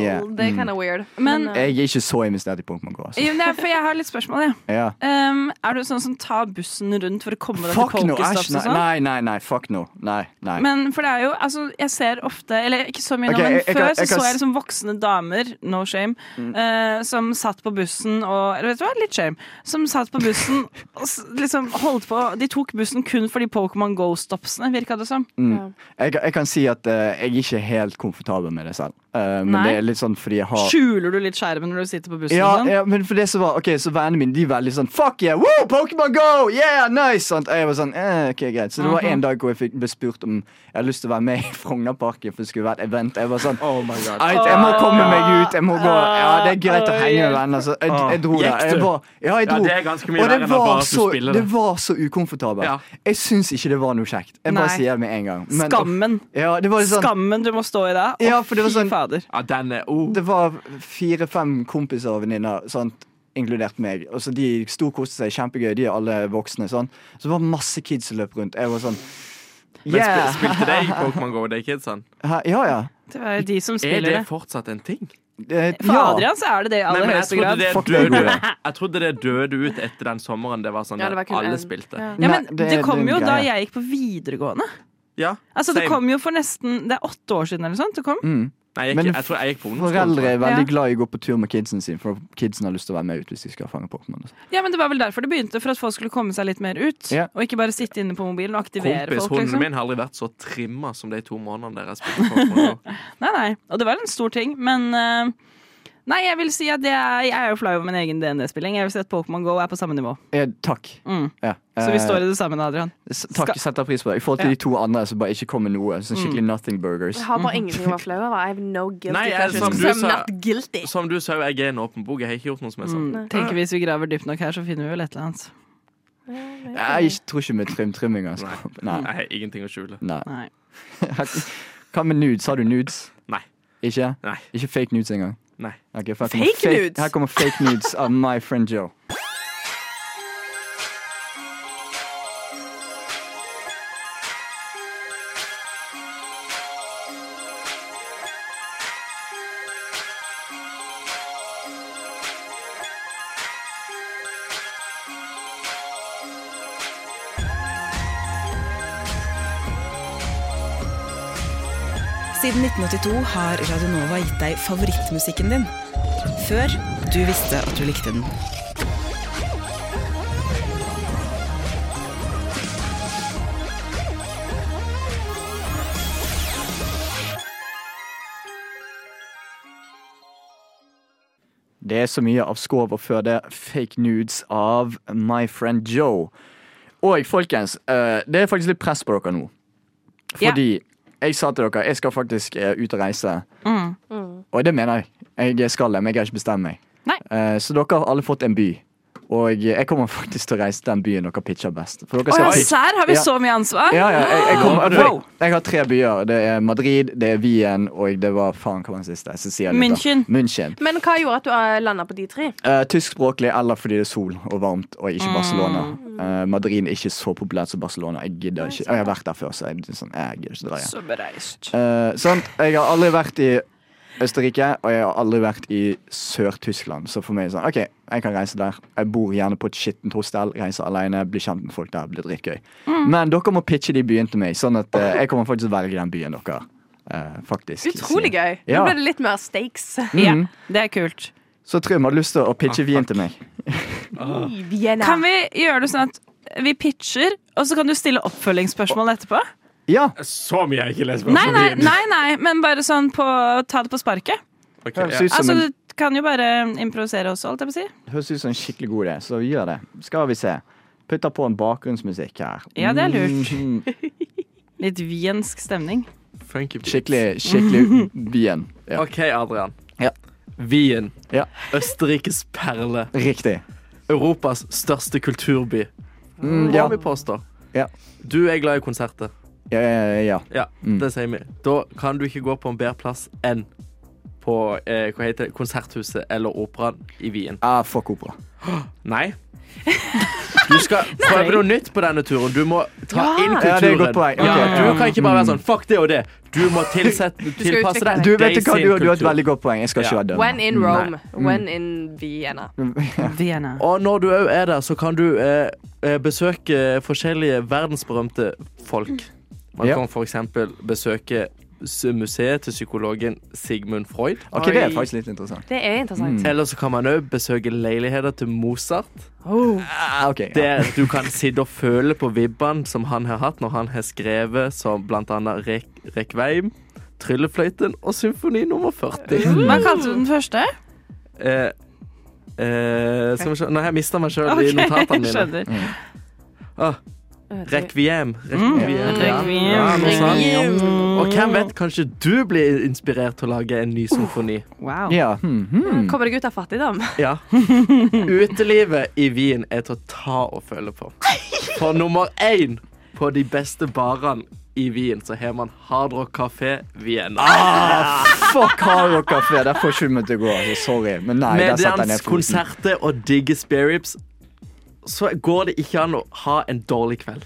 Yeah. det er Mm. kind of weird. Men- eh, Jeg er ikke så investert i Pokémon Go. Altså. Jo, det er, for jeg har litt spørsmål, jeg. Ja. Um, er du sånn som tar bussen rundt for å komme deg Fuck til no! Pokestops Æsj, og sånn? nei, nei, nei, fuck no. Nei, nei. Men for det er jo, altså, jeg ser ofte Eller ikke så mye okay, nå, men jeg- jeg før jeg, så jeg kan så jeg liksom voksne damer, no shame, Mm. uh, som satt på bussen og Eller vet du hva, litt shame. Som satt på bussen og liksom holdt på De tok bussen kun for de Pokémon Go-stopsene, virka det som. Mm. Jeg, jeg kan si at uh, jeg ikke er helt komfortabel med det selv. Uh, men Nei. det er litt sånn fordi jeg har Skjuler du litt skjermen når du sitter på bussen? ja, sånn? ja, men for det som var Ok, så vennene mine De er veldig sånn Fuck yeah! Woo! Pokémon Go! Yeah! Nice! Sånn. Og jeg var sånn eh, Ok, greit. Så det var en dag hvor jeg fikk, ble spurt om jeg hadde lyst til å være med i Frognerparken, for det skulle være et event. Jeg var sånn Oh my god. Jeg må komme meg ut. Jeg må gå. Ja, det er greit å henge med venner. Så jeg, jeg dro der. Jeg var, ja, jeg Ja, det er ganske mye Og det verre enn var, så, det det. var så ukomfortabelt. Ja. Jeg syns ikke det var noe kjekt. Jeg bare Nei. sier det med en gang. Men- Skammen. Ja, det var litt sånn Skammen du må stå i det. Å, Ja, for det var fy sånn- fader. Ja, den er oh. Det var fire-fem kompiser og venninner, sant, inkludert meg. Og så De koste seg kjempegøy, de er alle voksne. Sånn. Så det var masse kids som løp rundt. Jeg var sånn Men spil, spilte de Pokémon Go, de kidsene? Ja, ja. Det var jo de som Er spiller det det. fortsatt en ting? For ja. Adrian så er det det i aller høyeste trodde grad. det døde Jeg trodde det døde ut etter den sommeren. Det var sånn Ja, det var alle en. spilte. Ja. Ja, men det- det, det kom jo da jeg gikk på videregående. Ja, Altså Det same. kom jo for nesten Det er åtte år siden eller sånt. Det kom. Mm. Nei, jeg, Men jeg tror jeg gikk på ungdomsskolen. Foreldre er veldig Ja. glad i å gå på tur med kidsen sine, for kidsen har lyst til å være med ut hvis de skal fange Pokémon. Ja, men Det var vel derfor det begynte, for at folk skulle komme seg litt mer ut. Ja. Og ikke bare sitte inne på mobilen og aktivere Kompis, folk. hunden liksom min har aldri vært så trimma som de to månedene dere har spilt Pokémon Nei, nei. Og det var en stor ting, men eh, Nei, jeg vil si at det er, jeg er jo flau over min egen DND-spilling. Jeg vil si at Pokémon Go er på samme nivå. Eh, takk. Mm. Ja. Så vi Eh, står i det samme, Adrian. s- Takk, Skal- setter pris på det. I forhold til Ja. de to andre som bare ikke kom med noe. Sånn skikkelig nothing burgers. Jeg har bare ingenting å være flau over. I have no guilty Nei, jeg- som du sa- not guilty. Som du sa, jeg er en åpen bok. Jeg har ikke gjort noe som er sånn. Mm. Tenker Hvis vi graver dypt nok her, så finner vi vel et eller annet. Jeg tror ikke med trim-trimming. Altså. Nei. Jeg har ingenting å skjule. Nei. Nei. Hva med nudes? Har du nudes? Nei. Ikke? Nei. Ikke fake nudes engang? Nei. Okay, her Fake nudes? Her kommer fake nudes av my friend Joe. 1982 har Radionova gitt deg favorittmusikken din. Før du visste at du likte den. Det er så mye av skov og før det fake nudes av my friend Joe. Og folkens, eh, det er faktisk litt press på dere nå. Fordi Fordi jeg sa til dere jeg skal faktisk eh, ut og reise. Mm. Og det mener jeg. Jeg skal det, men jeg har ikke bestemt meg. Nei. Eh, så dere har alle fått en by. Og jeg kommer faktisk til å reise til den byen dere pitcher best. For dere skal ja, sær. Har vi Ja. så mye ansvar? Ja, ja, jeg, jeg, kommer, Wow. jeg, jeg har tre byer. Det er Madrid, det er Wien, og det var faen hva var den siste? Da. München. München. Men hva gjorde at du landa på de tre? Uh, tyskspråklig eller fordi det er sol og varmt, og ikke Barcelona. Mm. Eh, Madrid er ikke så populært som Barcelona. Jeg gidder ikke. Jeg har vært der før, så jeg, sånn, jeg gidder ikke dra igjen. Så bereist. Uh, sant? Jeg har aldri vært i Østerrike, og jeg har aldri vært i Sør-Tyskland. Så for meg er det sånn, OK, jeg kan reise der. Jeg bor gjerne på et skittent hostell, reiser alene, blir kjent med folk der, blir dritgøy. Mm. Men dere må pitche de byene til meg, sånn at eh, jeg kommer faktisk til å velge den byen dere eh, faktisk Utrolig sier. gøy. Ja. Nå ble det litt mer stakes. Ja, Mhm. det er kult. Så Trym har lyst til å pitche Wien til meg. Vienna. Kan vi gjøre det sånn at vi pitcher, og så kan du stille oppfølgingsspørsmål etterpå? Ja! Så mye har jeg ikke lest på Nei, nei, nei, nei men bare sånn på ta det på sparket. Okay, ja. Altså, du kan jo bare improvisere også, holdt jeg på å si. høres ut som en skikkelig god idé, så vi gjør det. Skal vi se. Putter på en bakgrunnsmusikk her. Ja, det er lurt. Mhm. Litt viensk stemning. Skikkelig, skikkelig Wien. Ja. OK, Adrian. Ja. Wien. Ja. Østerrikes perle. Riktig. Europas største kulturby. Mm, Må ja. vi påstå. Ja. Du er glad i konserter. Ja, ja, ja. Ja, Mm. det sier vi. Da kan du ikke gå på en bedre plass enn på eh, hva heter det, Konserthuset eller Operaen i Wien. Ah, fuck opera. Nei. Du skal prøve noe nytt på denne turen. Du må ta Ja. inn Ja, er kulturen. godt okay. Ja, du kan ikke bare være sånn fuck det og det. Du må tilsette, tilpasse deg Du vet du hva, du, du har et veldig godt poeng. Jeg skal ikke Ja. være dømme. When in Rome. Nei. When in Vienna. Vienna. Og når du òg er der, så kan du eh, eh, besøke forskjellige verdensberømte folk. Man Ja. kan eksempel besøke museet til psykologen Sigmund Freud. Ok, det er faktisk litt interessant. Det er interessant. Mm. Eller så kan man òg besøke leiligheter til Mozart. Ah, ok, ja. Der du kan sitte og føle på vibbene som han har hatt når han har skrevet som annet Rek Rekveim, Tryllefløyten og Symfoni nummer 40. Hva kalte du den første? Eh, eh, skal vi se Nå har jeg mista meg sjøl i notatene mine. skjønner. Ah, Rekviem. Mm, Rekviem. Ja. Rekviem. Og hvem vet, kanskje du blir inspirert til å lage en ny symfoni. Wow. Ja, hmm, hmm. Kommer deg ut av fattigdom? Ja. Utelivet i Wien er til å ta og føle på. For nummer én på de beste barene i Wien, så har man Hard Rock Café Vienna. Ah, fuck Hard Rock Café. Der får ikke du meg til å gå. Altså, sorry. Men nei, der Med setter jeg ned foten. konserter og digge spareribs, så går det ikke an å ha en dårlig kveld.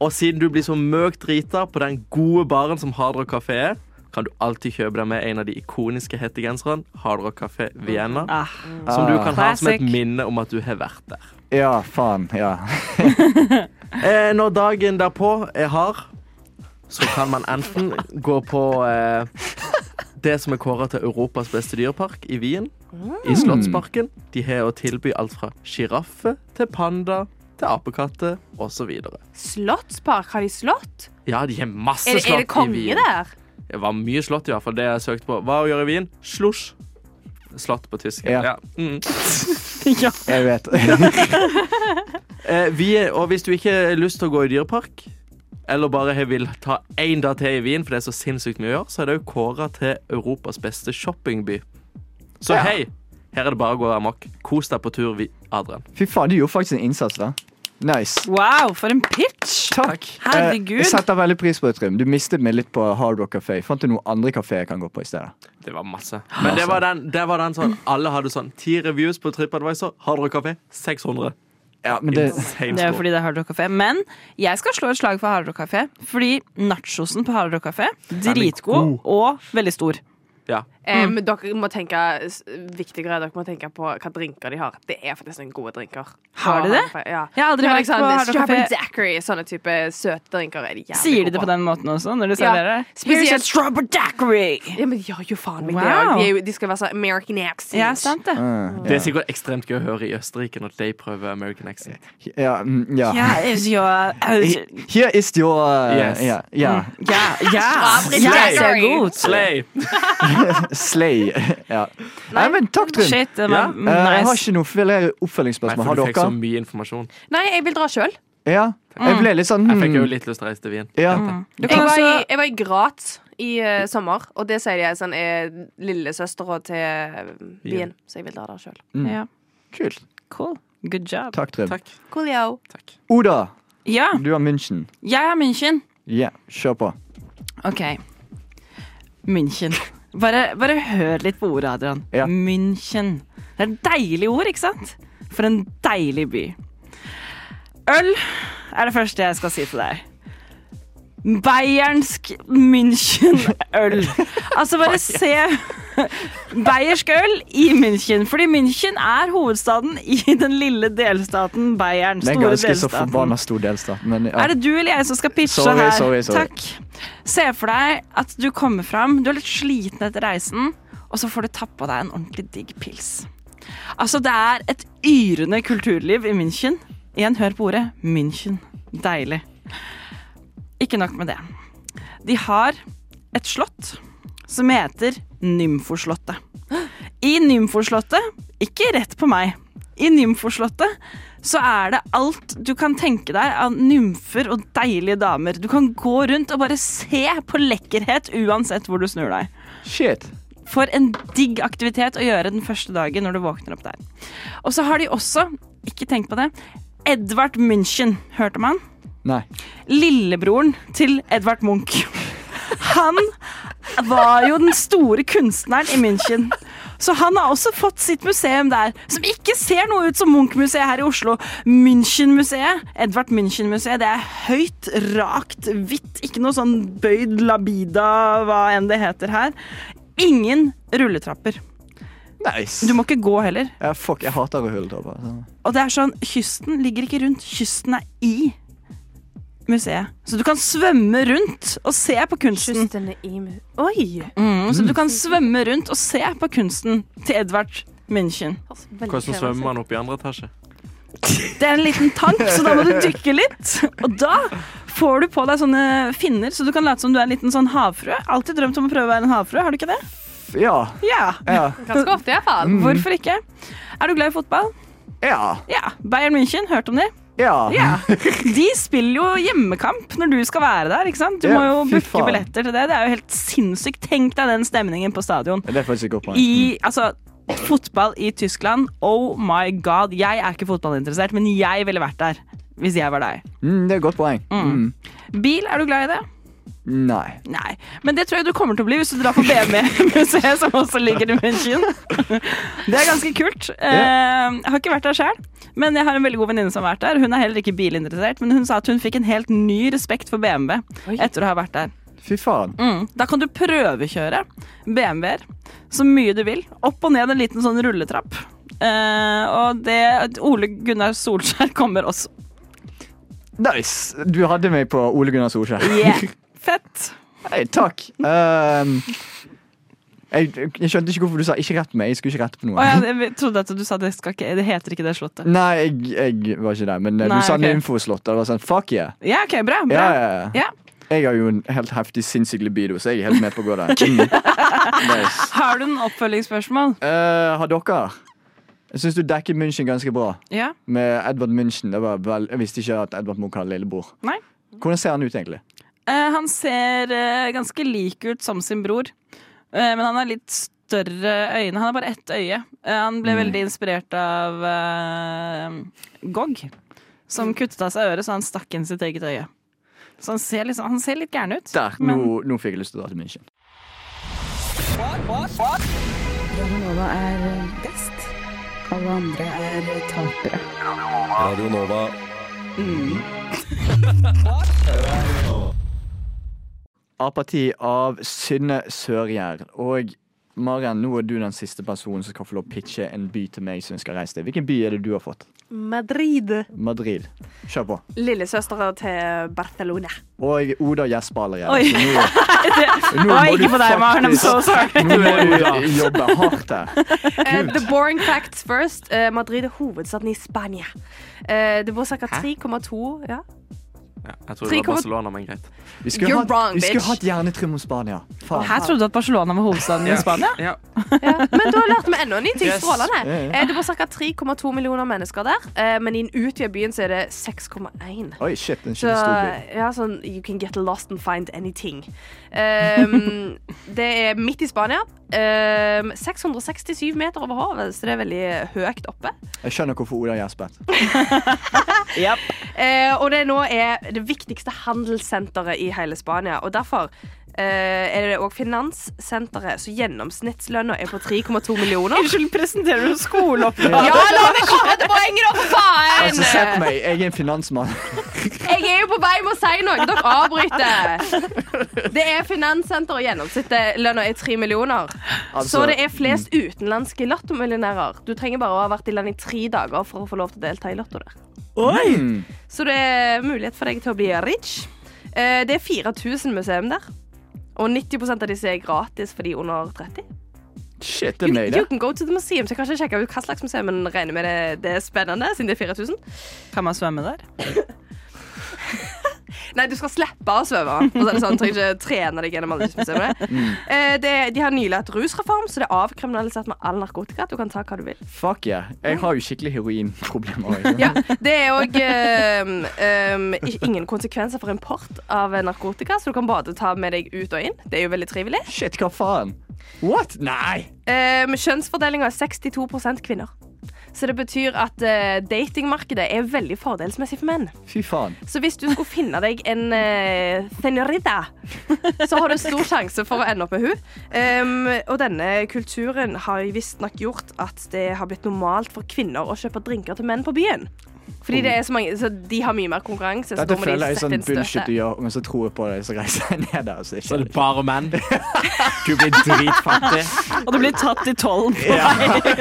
Og siden du blir så møkt drita på den gode baren som Hard Rock Café er, kan du alltid kjøpe deg med en av de ikoniske hettegenserne, Hard Rock Café Vienna, Ah, som du Ah. kan ha som et minne om at du har vært der. Ja, faen. Ja. Eh, når dagen derpå er hard, så kan man enten gå på eh, det som er kåra til Europas beste dyrepark i Wien, i Slottsparken. De har å tilby alt fra sjiraffe til panda til apekatter osv. Slottspark? Har de slott? Ja, de har masse slott i Wien. er det konge der? Det var mye slott, i hvert fall. Det jeg søkte på. Hva å gjøre i Wien? Slosj. Slott på tysk. Ja. Ja. Mm. ja. Jeg vet. Eh, vi og hvis du ikke har lyst til å gå i dyrepark, eller bare jeg vil ta én dag til i Wien, for det er så sinnssykt mye å gjøre, så er det jo kåra til Europas beste shoppingby. Så Ja. hei, her er det bare å gå amok. Kos deg på tur, vi, Adrian. Fy faen, du gjorde faktisk en innsats, da. Nice. Wow, for en pitch! Takk. Herregud. Eh, Jeg setter veldig pris på det, Trym. Du mistet meg litt på Hard Rock Café. Fant du noen andre kafeer jeg kan gå på i stedet? Det var masse. Men det var den, det var den sånn Alle hadde sånn ti reviews på TripAdvisor. Hard Rock Café 600. Ja, men det Det er fordi det er Hard Rock Café. Men jeg skal slå et slag for Hard Rock Café. Fordi nachosen på Hard Rock Café dritgod og veldig stor. Ja. Eh, men dere må tenke viktigere. Dere må tenke på hva drinker de har. Det er faktisk noen gode drinker. Har de det? Ja. Jeg har aldri vært liksom, på Strawberry Café. Sånne type søte drinker er de jævlig Sier de det på den måten også når de Ja, serverer? spesielt- Here's a strawberry daiquiri! Ja, men de gjør jo faen meg Wow. det òg. De, skal være sånn American accent. Ja, sant det. Ah, Det er sikkert ekstremt gøy å høre i Østerrike når de prøver American accent. Ja, mm, ja. Ja, is your Here is your uh, Yes. Yeah, ja. Ja, yeah, Strawberry Ja, så daiquiri. Slay! Slay. ja. Nei, men takk, Trym. Shit, Ja. Eh, jeg har ikke noe flere Nei, oppfølgingsspørsmål. for Har du fikk så dere? mye informasjon. Nei, jeg vil dra sjøl. Ja. Jeg ble litt sånn Jeg fikk jo hmm. litt lyst til å reise til Wien. Ja. Du Jeg kan var, i, også jeg var i Graz i eh, sommer, og det sier de er sånn, er lillesøstera til eh, Wien, så jeg vil dra der sjøl. Mm. Ja, Kult. cool. Good job. Takk, Trym. Takk. Coolio. Takk. Oda, Ja, du har München. jeg er München. Ja, kjør på. OK. München. Bare, bare hør litt på ordet, Adrian. Ja. München. Det er et deilig ord, ikke sant? For en deilig by. Øl er det første jeg skal si til deg. Bayernsk München-øl. Altså, bare se Bayersk øl i München. Fordi München er hovedstaden i den lille delstaten Bayern. Det er Store ganske så delstaten. forbanna stor delstat. Men ja. Er det du eller jeg som skal pitche Sorry, her? sorry, sorry. Takk. Se for deg at du kommer fram, du er litt sliten etter reisen, og så får du tappa deg en ordentlig digg pils. Altså, det er et yrende kulturliv i München. Igjen, hør på ordet. München. Deilig. Ikke nok med det. De har et slott som heter Nymfoslottet. I Nymfoslottet, ikke rett på meg, i Nymfoslottet så er det alt du kan tenke deg av nymfer og deilige damer. Du kan gå rundt og bare se på lekkerhet uansett hvor du snur deg. Shit. For en digg aktivitet å gjøre den første dagen når du våkner opp der. Og så har de også, ikke tenk på det, Edvard München. Hørte man? Nei. Lillebroren til Edvard Munch. Han var jo den store kunstneren i München. Så han har også fått sitt museum der, som ikke ser noe ut som Munch-museet her i Oslo. München-museet. Edvard München-museet. Det er høyt, rakt, hvitt. Ikke noe sånn bøyd labida, hva enn det heter her. Ingen rulletrapper. Nice. Du må ikke gå heller. Ja, fuck, jeg hater rulletrapper. Og det er sånn, kysten ligger ikke rundt, kysten er i museet. Så du kan svømme rundt og se på kunsten. Kysten i mu- Oi! Mm, så du kan svømme rundt og se på kunsten til Edvard München. Hvordan svømmer man opp i andre etasje? Det er en liten tank, så da må du dykke litt. Og da får du på deg sånne finner, så du kan late som du er en liten sånn havfrue. Alltid drømt om å prøve å være en havfrue, har du ikke det? Ja. Ja. Ja. Ganske ofte, iallfall. Mm. Hvorfor ikke? Er du glad i fotball? Ja. Ja. Bayern München, hørt om de? Ja. Ja. De spiller jo hjemmekamp når du skal være der, ikke sant? Du må jo booke billetter til det. Det er jo helt sinnssykt. Tenk deg den stemningen på stadion. Det er faktisk et godt poeng. I, altså, fotball i Tyskland, oh my god. Jeg er ikke fotballinteressert, men jeg ville vært der hvis jeg var deg. Mm, det er et godt poeng. Mm. Bil, er du glad i det? Nei. Nei. Men det tror jeg du kommer til å bli hvis du drar på BMW-museet, som også ligger i München. Det er ganske kult. Eh, Jeg har ikke vært der sjøl, men jeg har en veldig god venninne som har vært der. Hun er heller ikke bilinteressert, men hun sa at hun fikk en helt ny respekt for BMW etter å ha vært der. Fy faen. Mm. Da kan du prøvekjøre BMW-er så mye du vil. Opp og ned en liten sånn rulletrapp. Eh, og det Ole Gunnar Solskjær kommer også. Nice! Du hadde meg på Ole Gunnar Solskjær. Yeah. Fett. Hei, takk. Um, jeg, jeg skjønte ikke hvorfor du sa 'ikke rett meg'. Jeg skulle ikke rette på noe. Oh, ja, jeg trodde at du sa det, ikke, det heter ikke det slottet. Nei, jeg, jeg var ikke der, men eh, Nei, du sa okay. Nymfoslottet. Det var sånn fuck yeah. Ja, ok, bra. bra. Ja, ja, ja. Jeg har jo en helt heftig sinnssyk libido, så jeg er helt med på å gå der. Mm. Nice. Har du noen oppfølgingsspørsmål? Uh, har dere Jeg syns du dekker München ganske bra. Ja. Med Edvard München. Det var vel, jeg visste ikke at Edvard Munch hadde lillebror. Nei. Hvordan ser han ut, egentlig? Eh, han ser eh, ganske lik ut som sin bror, Eh, men han har litt større øyne. Han har bare ett øye. Han ble Mm. veldig inspirert av Gog, som kuttet av seg øret så han stakk inn sitt eget øye. Så han ser, liksom, han ser litt gæren ut. Der, men- nå, nå fikk jeg lyst til å dra til München. Radionova er best. Alle andre er tapere. Radio Nova. Apati av Synne Sørgjerd. Og Maren, nå er du den siste personen som skal få lov å pitche en by til meg som skal reise til. Hvilken by er det du har fått? Madrid. Madrid. Kjør på. Lillesøstera til Barcelona. Og Oda gjesper allerede. Oi. Så nå, nå må ikke på deg, Maren. I'm so sorry. Nå må du jobbe hardt her. Uh, the boring facts first. Uh, Madrid er hovedstaden i Spania. Uh, det bor ca. 3,2 ja. Ja, jeg tror det var Barcelona, men greit. Vi skulle You're hatt, wrong, vi skulle bitch. hatt hjernetrym om Spania. Faen. Her trodde du at Barcelona var hovedstaden i Spania? Ja. Men du har lært meg enda en ny ting. Yes. Strålende. Ja, ja. Eh, det bor ca. 3,2 millioner mennesker der, eh, men i den utvidede byen så er det 6,1. Oi, shit. En Så by. ja, sånn You can get lost and find anything. Um, det er midt i Spania. Um, 667 meter over havet, så det er veldig høyt oppe. Jeg skjønner hvorfor Oda yep. uh, og det nå er det viktigste handelssenteret i hele Spania. Og derfor er det òg finanssenteret, så gjennomsnittslønna er på 3,2 millioner. Unnskyld, presenterer du skoleoppgave? Ja, la meg komme til poenget, da, for faen! Altså, se på meg. Jeg er en finansmann. Jeg er jo på vei med å si noe. Dere avbryter. Det er Finanssenteret, og gjennomsnittslønna er 3 millioner. Altså, så det er flest utenlandske lottomillionærer. Du trenger bare å ha vært i land i tre dager for å få lov til å delta i Lotto der. Oi. Så det er mulighet for deg til å bli rich. Eh, Det er 4000 museum der. Og 90 av disse er gratis for de under 30. Shit, det er meg, you det. can go to the museum, så jeg kan ikke sjekke ut hva slags museum, men regner med det, det er spennende, siden det er 4000. Kan man svømme der? Nei, du skal slippe å svømme. Og så er det sånn, trenger ikke trene deg gjennom alle. Mm. Eh, det, de har nylig hatt rusreform, så det er avkriminalisert med all narkotika. Du kan ta hva du vil. Fuck yeah. Jeg har jo skikkelig heroinproblemer. Ja, Det er òg ingen konsekvenser for import av narkotika, så du kan bare ta med deg ut og inn. Det er jo veldig trivelig. Shit, hva faen? What? Nei! Eh, Kjønnsfordelinga er 62% kvinner. Så det betyr at uh, datingmarkedet er veldig fordelsmessig for menn. Fy faen. Så hvis du skulle finne deg en uh, senorita, så har du stor sjanse for å ende opp med hun. Um, og denne kulturen har visstnok gjort at det har blitt normalt for kvinner å kjøpe drinker til menn på byen. Fordi det er så mange, så de har mye mer konkurranse. Så Dette da må de føler jeg er sånn bullshit du gjør, men så tror jeg på deg, så reiser jeg ned der. Så Så er det bare menn. Du blir dritfattig. Og du blir tatt i tollen på Ja. vei.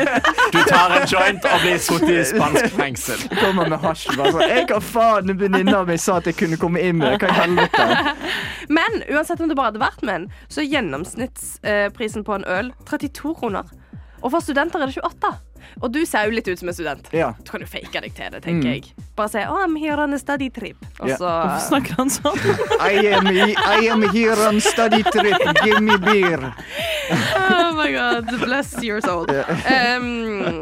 Du tar en joint og blir satt i spansk fengsel. kommer med hasj. Bare sånn, jeg har faen venninna mi sa at jeg kunne komme inn med det. Hva i helvete? Men uansett om det bare hadde vært menn, så er gjennomsnittsprisen på en øl 32 kroner. Og for studenter er det 28. Og du ser jo litt ut som en student. Ja. Du kan jo fake deg til det, tenker Mm. jeg. Bare si oh, I'm here on a study trip. Og yeah. så Hvorfor snakker han sånn? I am, I am here on study trip. Give me beer. Oh my god, bless your soul. Um,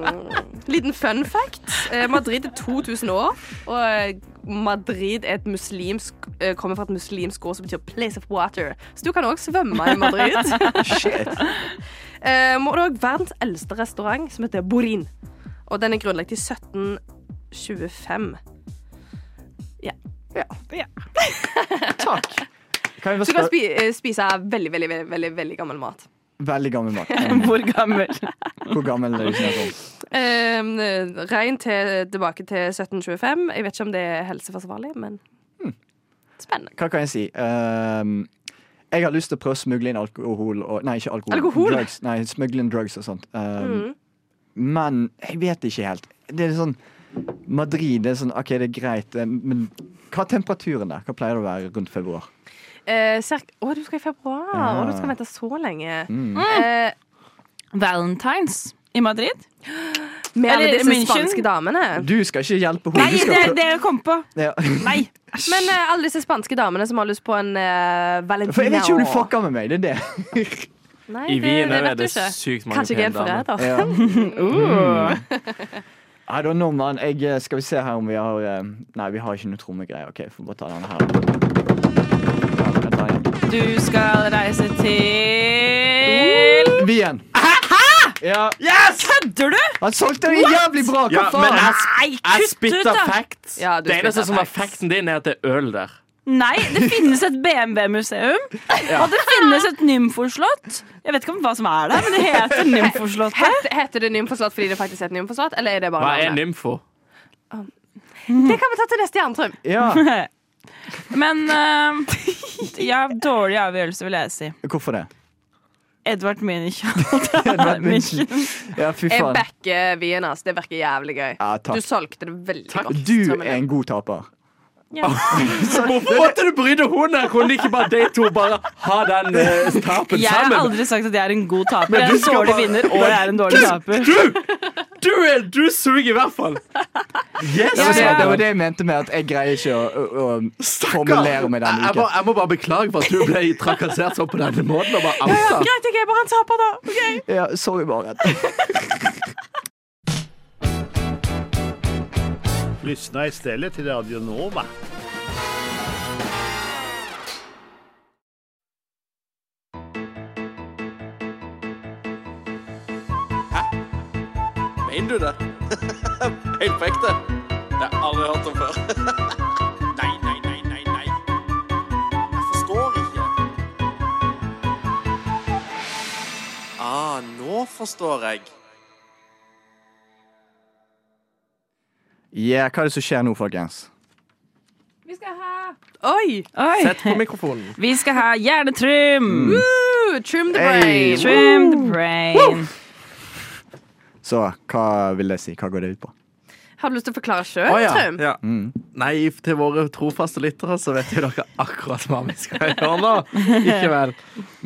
liten fun fact. Eh, Madrid er 2000 år, og Madrid er et muslimsk, eh, kommer fra et muslimsk ord som betyr place of water. Så du kan òg svømme i Madrid. Shit. Uh, og det er også verdens eldste restaurant, som heter Borin. Og den er grunnlagt i 1725. Ja. Takk. Kan jeg Så du kan spi eh, spise veldig, veldig, veldig, veldig, veldig gammel mat. Veldig gammel mat. Hvor gammel? Hvor gammel er du? Um, Rein til, tilbake til 1725. Jeg vet ikke om det er helseforsvarlig, men spennende. Hva kan jeg si? Um, jeg har lyst til å prøve å smugle inn alkohol og Nei, ikke alkohol. Alkohol? Drugs. Nei, smugle inn drugs og sånt. Um, Mm. Men jeg vet ikke helt. Det er sånn Madrid det er sånn OK, det er greit, eh, men hva er temperaturen der? Hva pleier det å være rundt februar? Eh, cirka- Å, du skal i februar, Ja. og du skal vente så lenge. Mm. Eh, Valentines i Madrid? med alle disse München? spanske damene. Du skal ikke hjelpe henne. Nei, det er det jeg kom på. ja. Nei. Men uh, alle disse spanske damene som har lyst på en uh, valentina For jeg vet ikke om du fucker med meg. Det er det. Nei, I det, Wien er det sykt mange Kanskje pene damer. Kanskje ikke helt for deg, da. Ja. I don't know, man. Jeg, eh, skal vi se her om vi har Nei, vi har ikke noe trommegreier. OK, får bare ta denne her. Du skal reise til Wien. Ja. Kødder du?! Han solgte det jævlig bra! Hva Ja, faen? jeg, jeg spytter facts. Ja, det eneste som er facts. facten din, er at det er øl der. Nei, det finnes et BMW-museum, og det finnes et nymfoslott. Jeg vet ikke om hva som er der, men det heter Nymfoslottet. Heter, heter det Nymfoslott fordi det faktisk heter Nymfoslott, eller er det bare Hva er nymfo? Det kan vi ta til neste Jerntrym. Ja. Men uh, ja, dårlig avgjørelse, vil jeg si. Hvorfor det? Edvard Munch. Edvard München. Ja, fy Jeg backer Wien, ass. Det virker jævlig gøy. Ja, Du takk. solgte det veldig godt. Du er en god taper. Hvorfor måtte du bryte henne? Kunne ikke bare de to bare ha den uh, tapen Jeg har sammen? aldri sagt at jeg er en god taper. Jeg er en skal dårlig bare- vinner, og jeg er en dårlig taper. Du, er, du suger i hvert fall. Yes! Det var, ja. det var det jeg mente med at jeg greier ikke å, å, å formulere meg Jeg, denne jeg, må, uken. jeg må bare beklage for at du ble trakassert sånn på denne måten. Og bare outa. Greit, jeg er bare en taper, da. Ok. Ja, sorry, bare. Lyssna istället till Radio Nova. Mener du det? Helt på ekte? Det har jeg aldri hørt om før. nei, nei, nei, nei, nei. Jeg forstår ikke. Ah, nå forstår jeg. Yeah, hva er det som skjer nå, folkens? Vi skal ha Oi! Oi. Sett på mikrofonen. Vi skal ha hjernetrym. Woo, trim the Hey. brain. Trim the brain. Så hva vil det si? Hva går det ut på? Har du lyst til å forklare sjøl, oh, ja. Trym? Ja. Mm. Nei, til våre trofaste lyttere så vet jo dere akkurat hva vi skal gjøre nå. Ikke vel.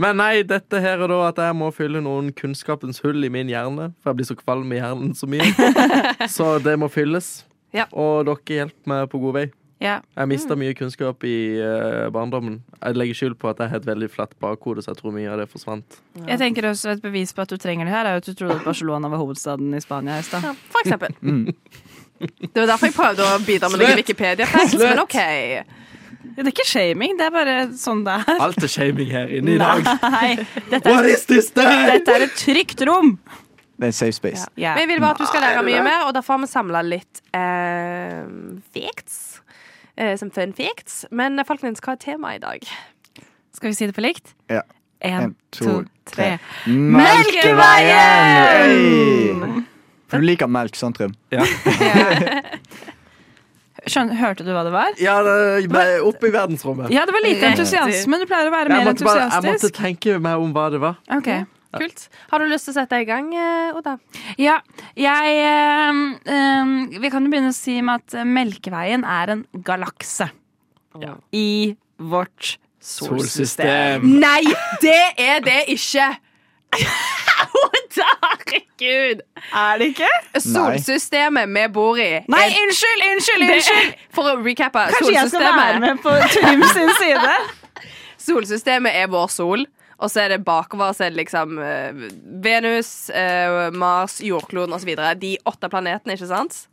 Men nei, dette her er da at jeg må fylle noen kunnskapens hull i min hjerne. For jeg blir så kvalm i hjernen så mye. Så det må fylles. Ja. Og dere hjelper meg på god vei. Ja. Jeg mista mye kunnskap i uh, barndommen. Jeg legger skyld på at jeg har et veldig flatt bakhode, så jeg tror mye av det forsvant. Jeg tenker også Et bevis på at du trenger det her, er jo at du trodde at Barcelona var hovedstaden i Spania i stad. Ja, for eksempel. Mm. Det var derfor jeg prøvde å bidra med noen! Wikipedia-facts, men OK. Det er ikke shaming, det er bare sånn det er. Alt er shaming her inne i dag. Nei, dette What er, is this day? dette er et trygt rom. Det er safe space. Ja. jeg vil bare at du skal lære mye mer, og derfor har vi samla litt eh, facts. Eh, som fun facts. Men eh, folkens, hva er temaet i dag? Skal vi si det på likt? Ja. En, En, to, to, tre. Melkeveien! For du liker melk, sant, Trym? Skjøn, hørte du hva det var? Ja, det ble oppe i verdensrommet. Ja, det var lite entusiasme. Du pleier å være Jeg mer entusiastisk. bare, jeg måtte tenke meg om hva det var. Ok. Kult. Har du lyst til å sette deg i gang, eh, Oda? Ja, jeg eh, eh, Vi kan jo begynne å si med at Melkeveien er en galakse i vårt solsystem. Nei, det er det ikke! Oda, herregud! Er det ikke? Solsystemet vi bor i Nei, unnskyld, unnskyld, unnskyld! For å recappe Kanskje jeg skal være med på Trym sin side? Solsystemet er vår sol. Og så er det bakover så er det liksom eh, Venus, eh, Mars, jordkloden osv. De åtte planetene, ikke sant?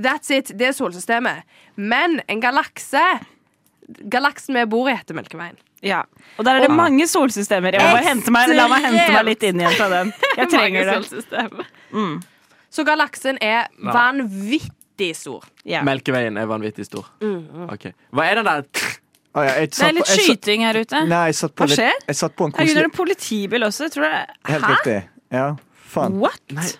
That's it. Det er solsystemet. Men en galakse Galaksen vi bor i, heter Melkeveien. Ja. Og der er det mange solsystemer. Jeg må hente meg, la meg hente meg litt inn igjen fra den. Jeg trenger det. Mm. Så galaksen er vanvittig stor. Ja. Melkeveien er vanvittig stor. Mm. Ok. Hva er den der Å, ja, jeg Det er litt på- jeg skyting her ute. Nei, jeg satt på Hva litt- skjer? Jeg satt på en Herregud, det er en politibil også. Jeg tror det Helt Hæ? riktig. Ja, faen. What?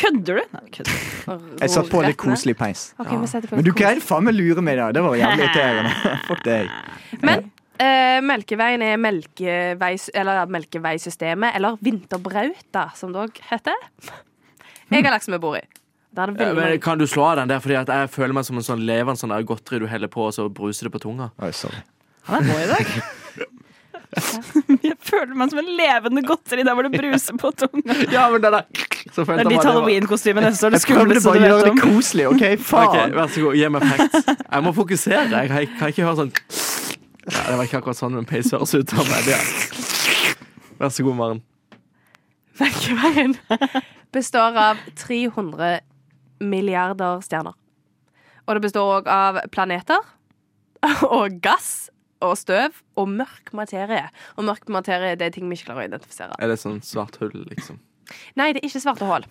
Kødder du? Nei, kødder. Jeg satt på en litt koselig peis. Okay, ja. Men du greide faen meg lure meg da. Det var jævlig irriterende. Fuck deg. Men eh, Melkeveien er melkeveis, eller Melkeveisystemet, eller Vinterbrauta, som det òg heter. har lagt vi bor i. Er Ja, veldig men. Kan du slå av den der? Fordi at jeg føler meg som en sånn levende sånn godteri du heller på, og så bruser det på tunga. Oi. Han er på i dag. Jeg føler meg som en levende godteri der hvor det bruser på tunga. Ja, men den er så Det er ditt halloween-kostyme neste år. Det skumleste du vet gjøre det koselig, OK? Ok, Okay, Vær så god, gi meg facts. Jeg må fokusere. Jeg kan, kan ikke høre sånn ja, Det var ikke akkurat sånn en peis høres ut av meg. Det. Vær så god, Maren. Melkeveien består av 300 milliarder stjerner. Og det består òg av planeter og gass og støv og mørk materie. Og mørk materie det er ting vi ikke klarer å identifisere. Er det sånn svart hull, liksom? Nei, det er ikke svarte hull.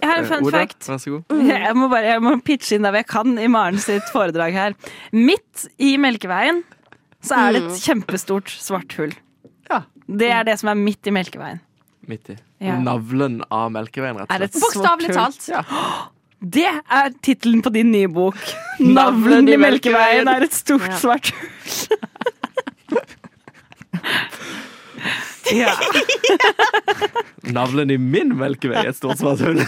Jeg har en fun Oda, fact. Vær så god. Jeg må, bare, jeg må pitche inn der jeg kan i Maren sitt foredrag her. Midt i Melkeveien så er det et kjempestort svart hull. Ja. Det er det som er midt i Melkeveien. Midt i. Ja. Navlen av Melkeveien, rett og slett. Bokstavelig talt. hull. Det er tittelen på din nye bok. 'Navlen i Melkeveien er et stort Ja. svart hull'. ja. Navlen i min Melkevei er et stort svart hull.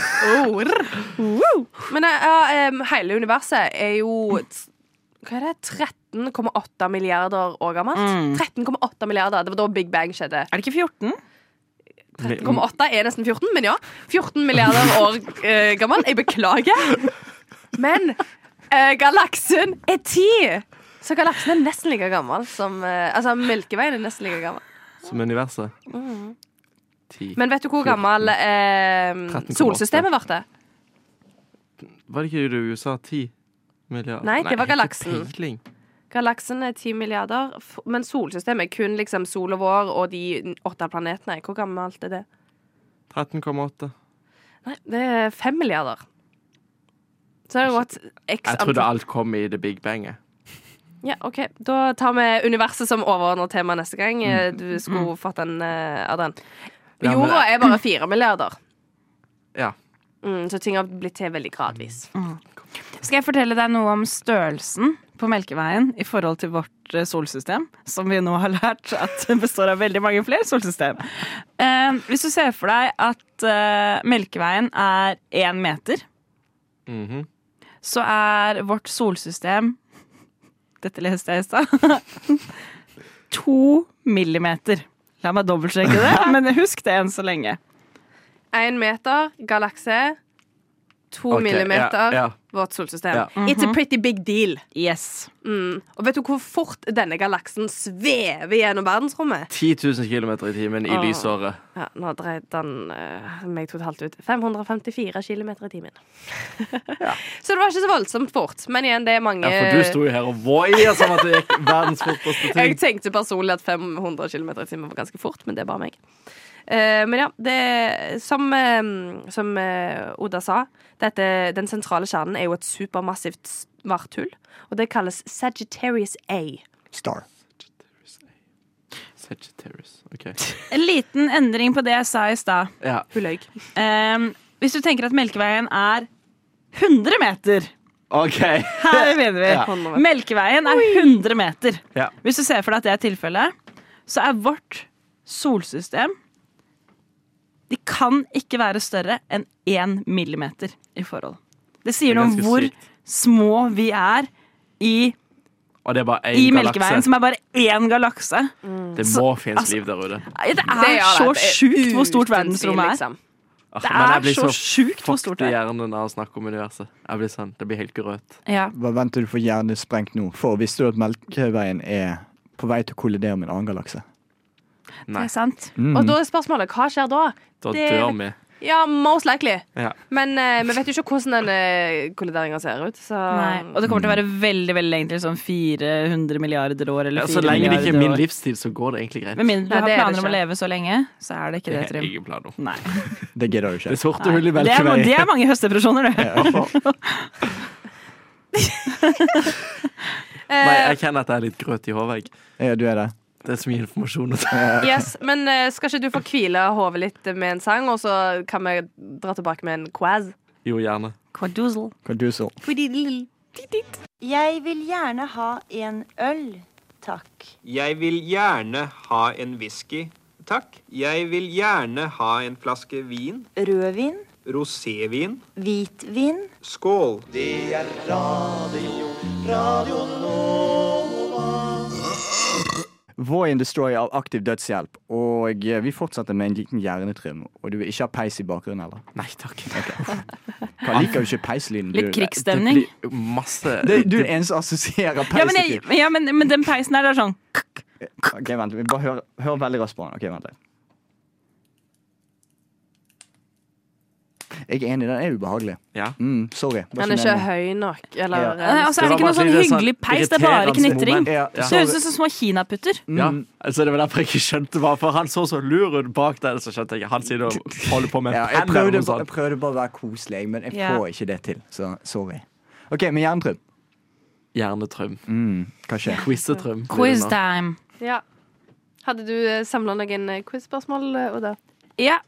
Men eh, ja, hele universet er jo Hva er det? 13,8 milliarder år gammelt? Mm. 13,8 milliarder. Det var da Big Bang skjedde. Er det ikke 14? 13,8 er nesten 14, men ja. 14 milliarder år eh, gammel. Jeg beklager. Men eh, galaksen er 10! Så galaksen er nesten like gammel som eh, Altså, Melkeveien er nesten like gammel. Som universet. Ti. Men vet du hvor gammel eh, 13,8. solsystemet ble? Var det ikke det du sa? Ti milliarder? Nei, det var ikke galaksen. peiling. Galaksen er 10 milliarder, men solsystemet er kun liksom sol og vår og de åtte planetene. Hvor gammelt er det? 13,8. Nei, det er 5 milliarder. Så det har gått x Jeg trodde alt kom i The Big banget. Ja, OK. Da tar vi universet som overordnet tema neste gang. Eh, Mm. Du skulle fått en eh, av den. Adrian. Jorda er bare 4 milliarder. Ja. Mm, så ting har blitt til veldig gradvis. Skal jeg fortelle deg noe om størrelsen på Melkeveien i forhold til vårt eh, solsystem, som vi nå har lært at består av veldig mange flere solsystem. Eh, hvis du ser for deg at eh, Melkeveien er én meter, Mhm. så er vårt solsystem Dette leste jeg i stad. To millimeter. La meg dobbeltsjekke det, men husk det enn så lenge. Én meter galakse. To okay, millimeter Ja, ja. vårt solsystem. Ja. It's a pretty big deal. Yes. Mm. Og vet du hvor fort denne galaksen svever gjennom verdensrommet? 10 000 km i timen i Åh. lysåret. Ja, nå dreide han uh, meg totalt ut. 554 km i timen. Så det var ikke så voldsomt fort. Men igjen, det er mange Ja, for du sto jo her og voia som at det gikk verdens forteste ting. Jeg tenkte personlig at 500 km i timen var ganske fort, men det er bare meg. Eh, men ja, det Som, eh, som eh, Oda sa, dette, den sentrale kjernen er jo et supermassivt svart hull. Og det kalles Sagittarius A. Star. Sagittarius. OK. En liten endring på det jeg sa i stad. Ja. Hun løy. Um, hvis du tenker at Melkeveien er 100 meter OK. Her begynner vi. Ja. Melkeveien er 100 meter. Ja. Hvis du ser for deg at det er tilfellet, så er vårt solsystem De kan ikke være større enn én millimeter i forhold. Det sier er noe om hvor sykt. små vi er i, Og det er bare i Melkeveien, som er bare én galakse. Det må finnes altså- liv der ute. Det Det er så det. Er sjukt hvor stort verdensrommet er. liksom. Det jeg er blir så sjukt hvor stort det i er. hjernen av å snakke om universet. Jeg blir sånn, Det blir helt grøt. Ja. Hva venter du for hjernesprengt nå? For visste du at Melkeveien er på vei til å kollidere med en annen galakse? Det er sant. Mm. Og da er spørsmålet hva skjer da? da det- dør vi. Ja, most likely. Ja. Men uh, vi vet jo ikke hvordan denne kollideringa ser ut. Så Og det kommer til å være veldig veldig lenge til sånn 400 milliarder år. Eller Ja, så lenge det ikke er min livstid, så går det egentlig greit. Med mindre du har det er det planer om å leve så lenge, så er det ikke Det det, Trym. ingen plan. Nei. Det gidder du Det ikke. sorte hullet i Det er, det er mange høstdepresjoner, det. Nei, Eh, jeg kjenner at jeg er litt grøt i hodet. Ja, du er det. Det er så mye informasjon å ta. yes, Men eh, skal ikke du få hvile hodet litt med en sang, og så kan vi dra tilbake med en quaz? Jo, gjerne. Quadruzel. Hva? Jeg vil gjerne ha en øl, takk. Jeg vil gjerne ha en whisky, takk. Jeg vil gjerne ha en flaske vin. Rødvin, Rosévin. hvitvin. Skål. Void Destroy av Aktiv Dødshjelp. Og eh, vi fortsetter med en liten hjernetrim. Og du vil ikke ha peis i bakgrunnen, eller? Nei takk. Hva liker du ikke peislyden? Litt krigsstemning. Masse Det, du er den eneste som assosierer peis Ja, men, jeg, ja, men, men den peisen her, det er sånn Ok, vent, vi bare hør, hør veldig raskt på den. Ok, vent litt. Jeg er enig, den er ubehagelig. Ja. Mm, sorry. Den er ikke høy nok. Eller Ja. Nei, altså, er det ikke noe sånn sånn hyggelig peis, det er bare knitring. Ja, Ja, Det høres ut som små kinaputter. Ja, Mm. altså Det var derfor jeg ikke skjønte hva For han så så lur ut bak der, så skjønte jeg. Han sitter og holder på med Ja, jeg, prøvde, jeg prøvde bare å være koselig, men jeg Ja. får ikke det til. Så sorry. OK, med jerntrym. Hjernetrøm. Mm, hva skjer? Quizetrøm. Quiz time. Ja. Hadde du uh, samla noen quizspørsmål, quiz-spørsmål, eh, Oda? Ja.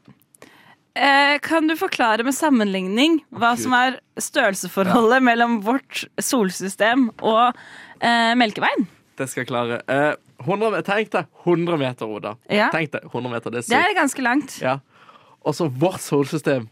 Eh, kan du forklare med sammenligning hva som er størrelsesforholdet mellom vårt solsystem og eh, Melkeveien? Det skal jeg klare. Eh, 100, tenk deg 100 meter, Oda. Ja. Tenk deg 100 meter, det er Det sykt. er ganske langt. Ja. Og så vårt solsystem.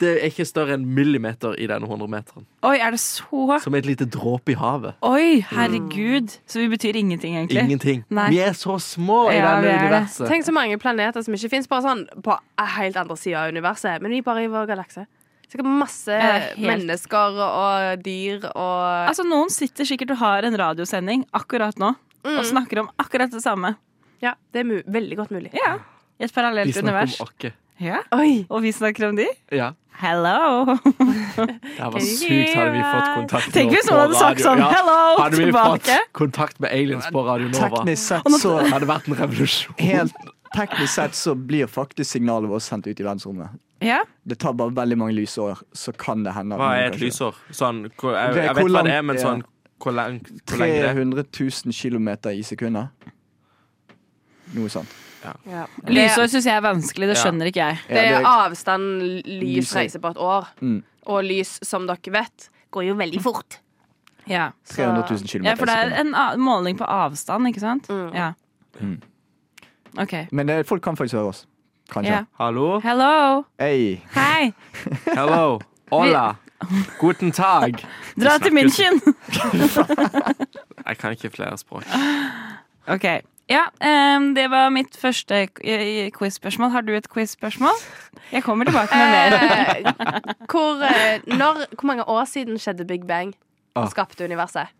Det er ikke større enn millimeter i denne 100 meteren. Oi, er det så Som et lite dråpe i havet. Oi, herregud. Så vi betyr ingenting, egentlig. Ingenting. Nei. Vi er så små i Ja, i denne er det. universet. Tenk så mange planeter som ikke fins bare sånn på helt andre sida av universet, men vi bare i vår galakse. Sikkert masse helt. mennesker og dyr og Altså, Noen sitter sikkert og har en radiosending akkurat nå Mm. og snakker om akkurat det samme. Ja, det er mu veldig godt mulig. Ja. I et parallelt Vi parallelt snakker univers. om okke. Ja. Oi! Og vi snakker om de. Ja. Hello! Det var sykt hadde vi fått kontakt Tenk hvis noen hadde sagt sånn, Ja. hello, Hadde vi tilbake. fått kontakt med aliens på Radio Nova, Teknisk sett så hadde det vært en revolusjon. Helt teknisk sett så blir faktisk signalet vårt sendt ut i verdensrommet. Ja. Det tar bare veldig mange lysår, så kan det hende Hva er et lysår? Sånn, jeg, jeg vet hva det er, men sånn hvor, lang, hvor lenge det er. 300 000 kilometer i sekundet. Noe sånt. Ja. Lysår syns jeg er vanskelig. Det skjønner ikke jeg. Det er avstand lys reiser på et år. Mm. Og lys, som dere vet, går jo veldig fort. Ja. 300 000 km. ja, for det er en måling på avstand, ikke sant? Mm. Ja. Mm. Okay. Men det, folk kan faktisk høre oss. Kanskje. Yeah. Hallo? Hello! Hei. Hei! Hello? Hola? Guten tag? Dra til München! Jeg kan ikke flere språk. OK. Ja, um, det var mitt første eh, quiz-spørsmål. Har du et quiz-spørsmål? Jeg kommer tilbake med mer. Eh, hvor, eh, når, hvor mange år siden skjedde Big Bang og Ah. skapte universet?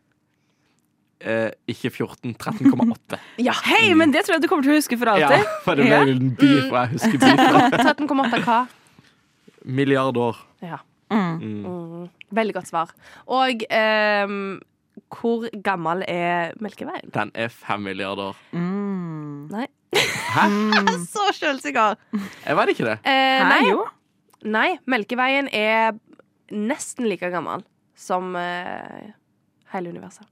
Eh, ikke 14, 13,8. Ja, Hei, men det tror jeg du kommer til å huske for alltid. Ja, for det ble Ja. en beef, og jeg husker beef. 13,8 hva? Milliard år. Ja. Mm. Mm. Mm. Veldig godt svar. Og ehm, hvor gammel er Melkeveien? Den er fem milliarder. Mm. Nei. Hæ? Så sjølsikker. Jeg vet ikke det. Eh, Hæ, nei. jo. nei, Melkeveien er nesten like gammel som eh, hele universet.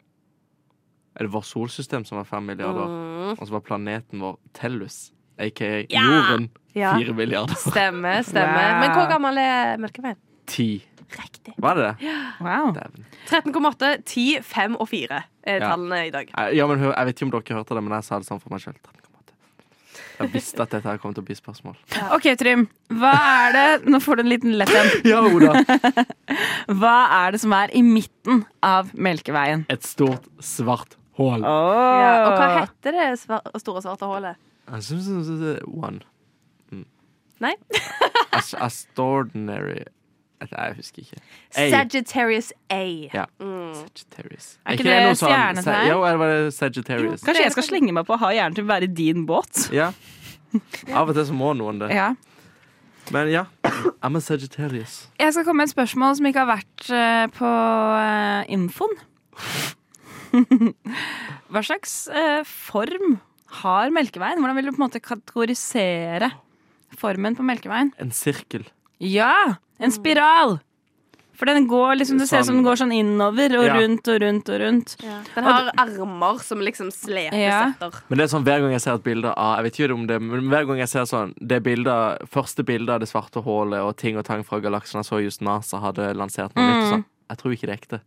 Er det vårt solsystem som var fem milliarder? Mm. Og så var planeten vår Tellus, aka Ja! jorden, Ja. fire milliarder. Stemmer, stemmer. Wow. Men hvor gammel er Melkeveien? Ti. Riktig. Var det det? Wow. 13,8, 10, 5 og 4 er Ja. tallene i dag. Eh, Ja, men hør, Jeg vet ikke om dere hørte det, men jeg sa det sånn for meg sjøl. Jeg visste at dette her kom til å bli spørsmål. OK, Trym. Hva er det Nå får du en liten lett en. Ja, Oda. Hva er det som er i midten av Melkeveien? Et stort, svart hull. Ja, og hva heter det svar store svarte hullet? Jeg synes det er One. Nei? As Astordenary Jeg husker ikke. A. Sagittarius A. Ja. Mm. Sagittarius. Er ikke det stjernetegn? Jo, er var det Sagittarius? Kanskje jeg skal slenge meg på å ha hjernen til å være i din båt? Ja. Av og til så må noen det. Ja. Men ja, I'm a Sagittarius. Jeg skal komme med et spørsmål som ikke har vært eh, på eh, infoen. Hva slags eh, form har Melkeveien? Hvordan vil du på en måte kategorisere formen på Melkeveien? En sirkel. Ja! En spiral! For den går liksom, det ser ut som den går sånn innover og Ja. rundt og rundt og rundt. Den har armer som liksom slepes Ja. etter. Men det er sånn hver gang jeg ser et bilde av Jeg vet ikke om det Men hver gang jeg ser sånn det bildet, første bildet av det svarte hullet og ting og tang fra galaksen Jeg så just NASA hadde lansert noe nytt. Sånn. Jeg tror ikke det er ekte.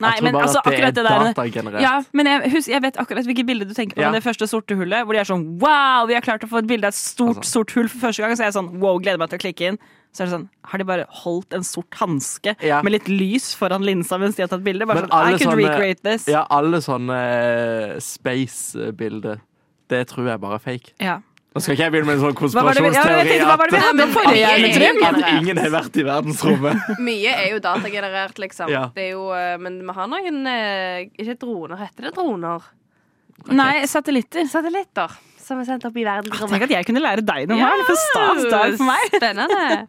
Nei, jeg tror men bare altså, at det akkurat det er der datagenerert. Ja, men jeg, husk, jeg vet akkurat hvilket bilde du tenker på. Ja. Det første sorte hullet, hvor de er sånn Wow, vi har klart å få et bilde av et stort, Altså. sort hull for første gang. Så jeg er sånn Wow, gleder meg til å klikke inn. Så er det sånn Har de bare holdt en sort hanske Ja. med litt lys foran linsa mens de har tatt bilde? Bare Men sånn I could sånne- recreate this. Ja, alle sånne eh, space-bilder, det tror jeg bare er fake. Ja. Nå skal ikke jeg begynne med en sånn ja, konspirasjonsteori hva var det vi at- at ingen har vært i verdensrommet. Mye er jo datagenerert, liksom. Ja. Det er jo, eh, men vi har noen eh, Ikke droner, heter det droner? Nei, satellitter. Satellitter som er sendt opp i verdensrommet. Tenk verdensrommet. at jeg kunne lære deg noe her. For stas dag for meg. Spennende.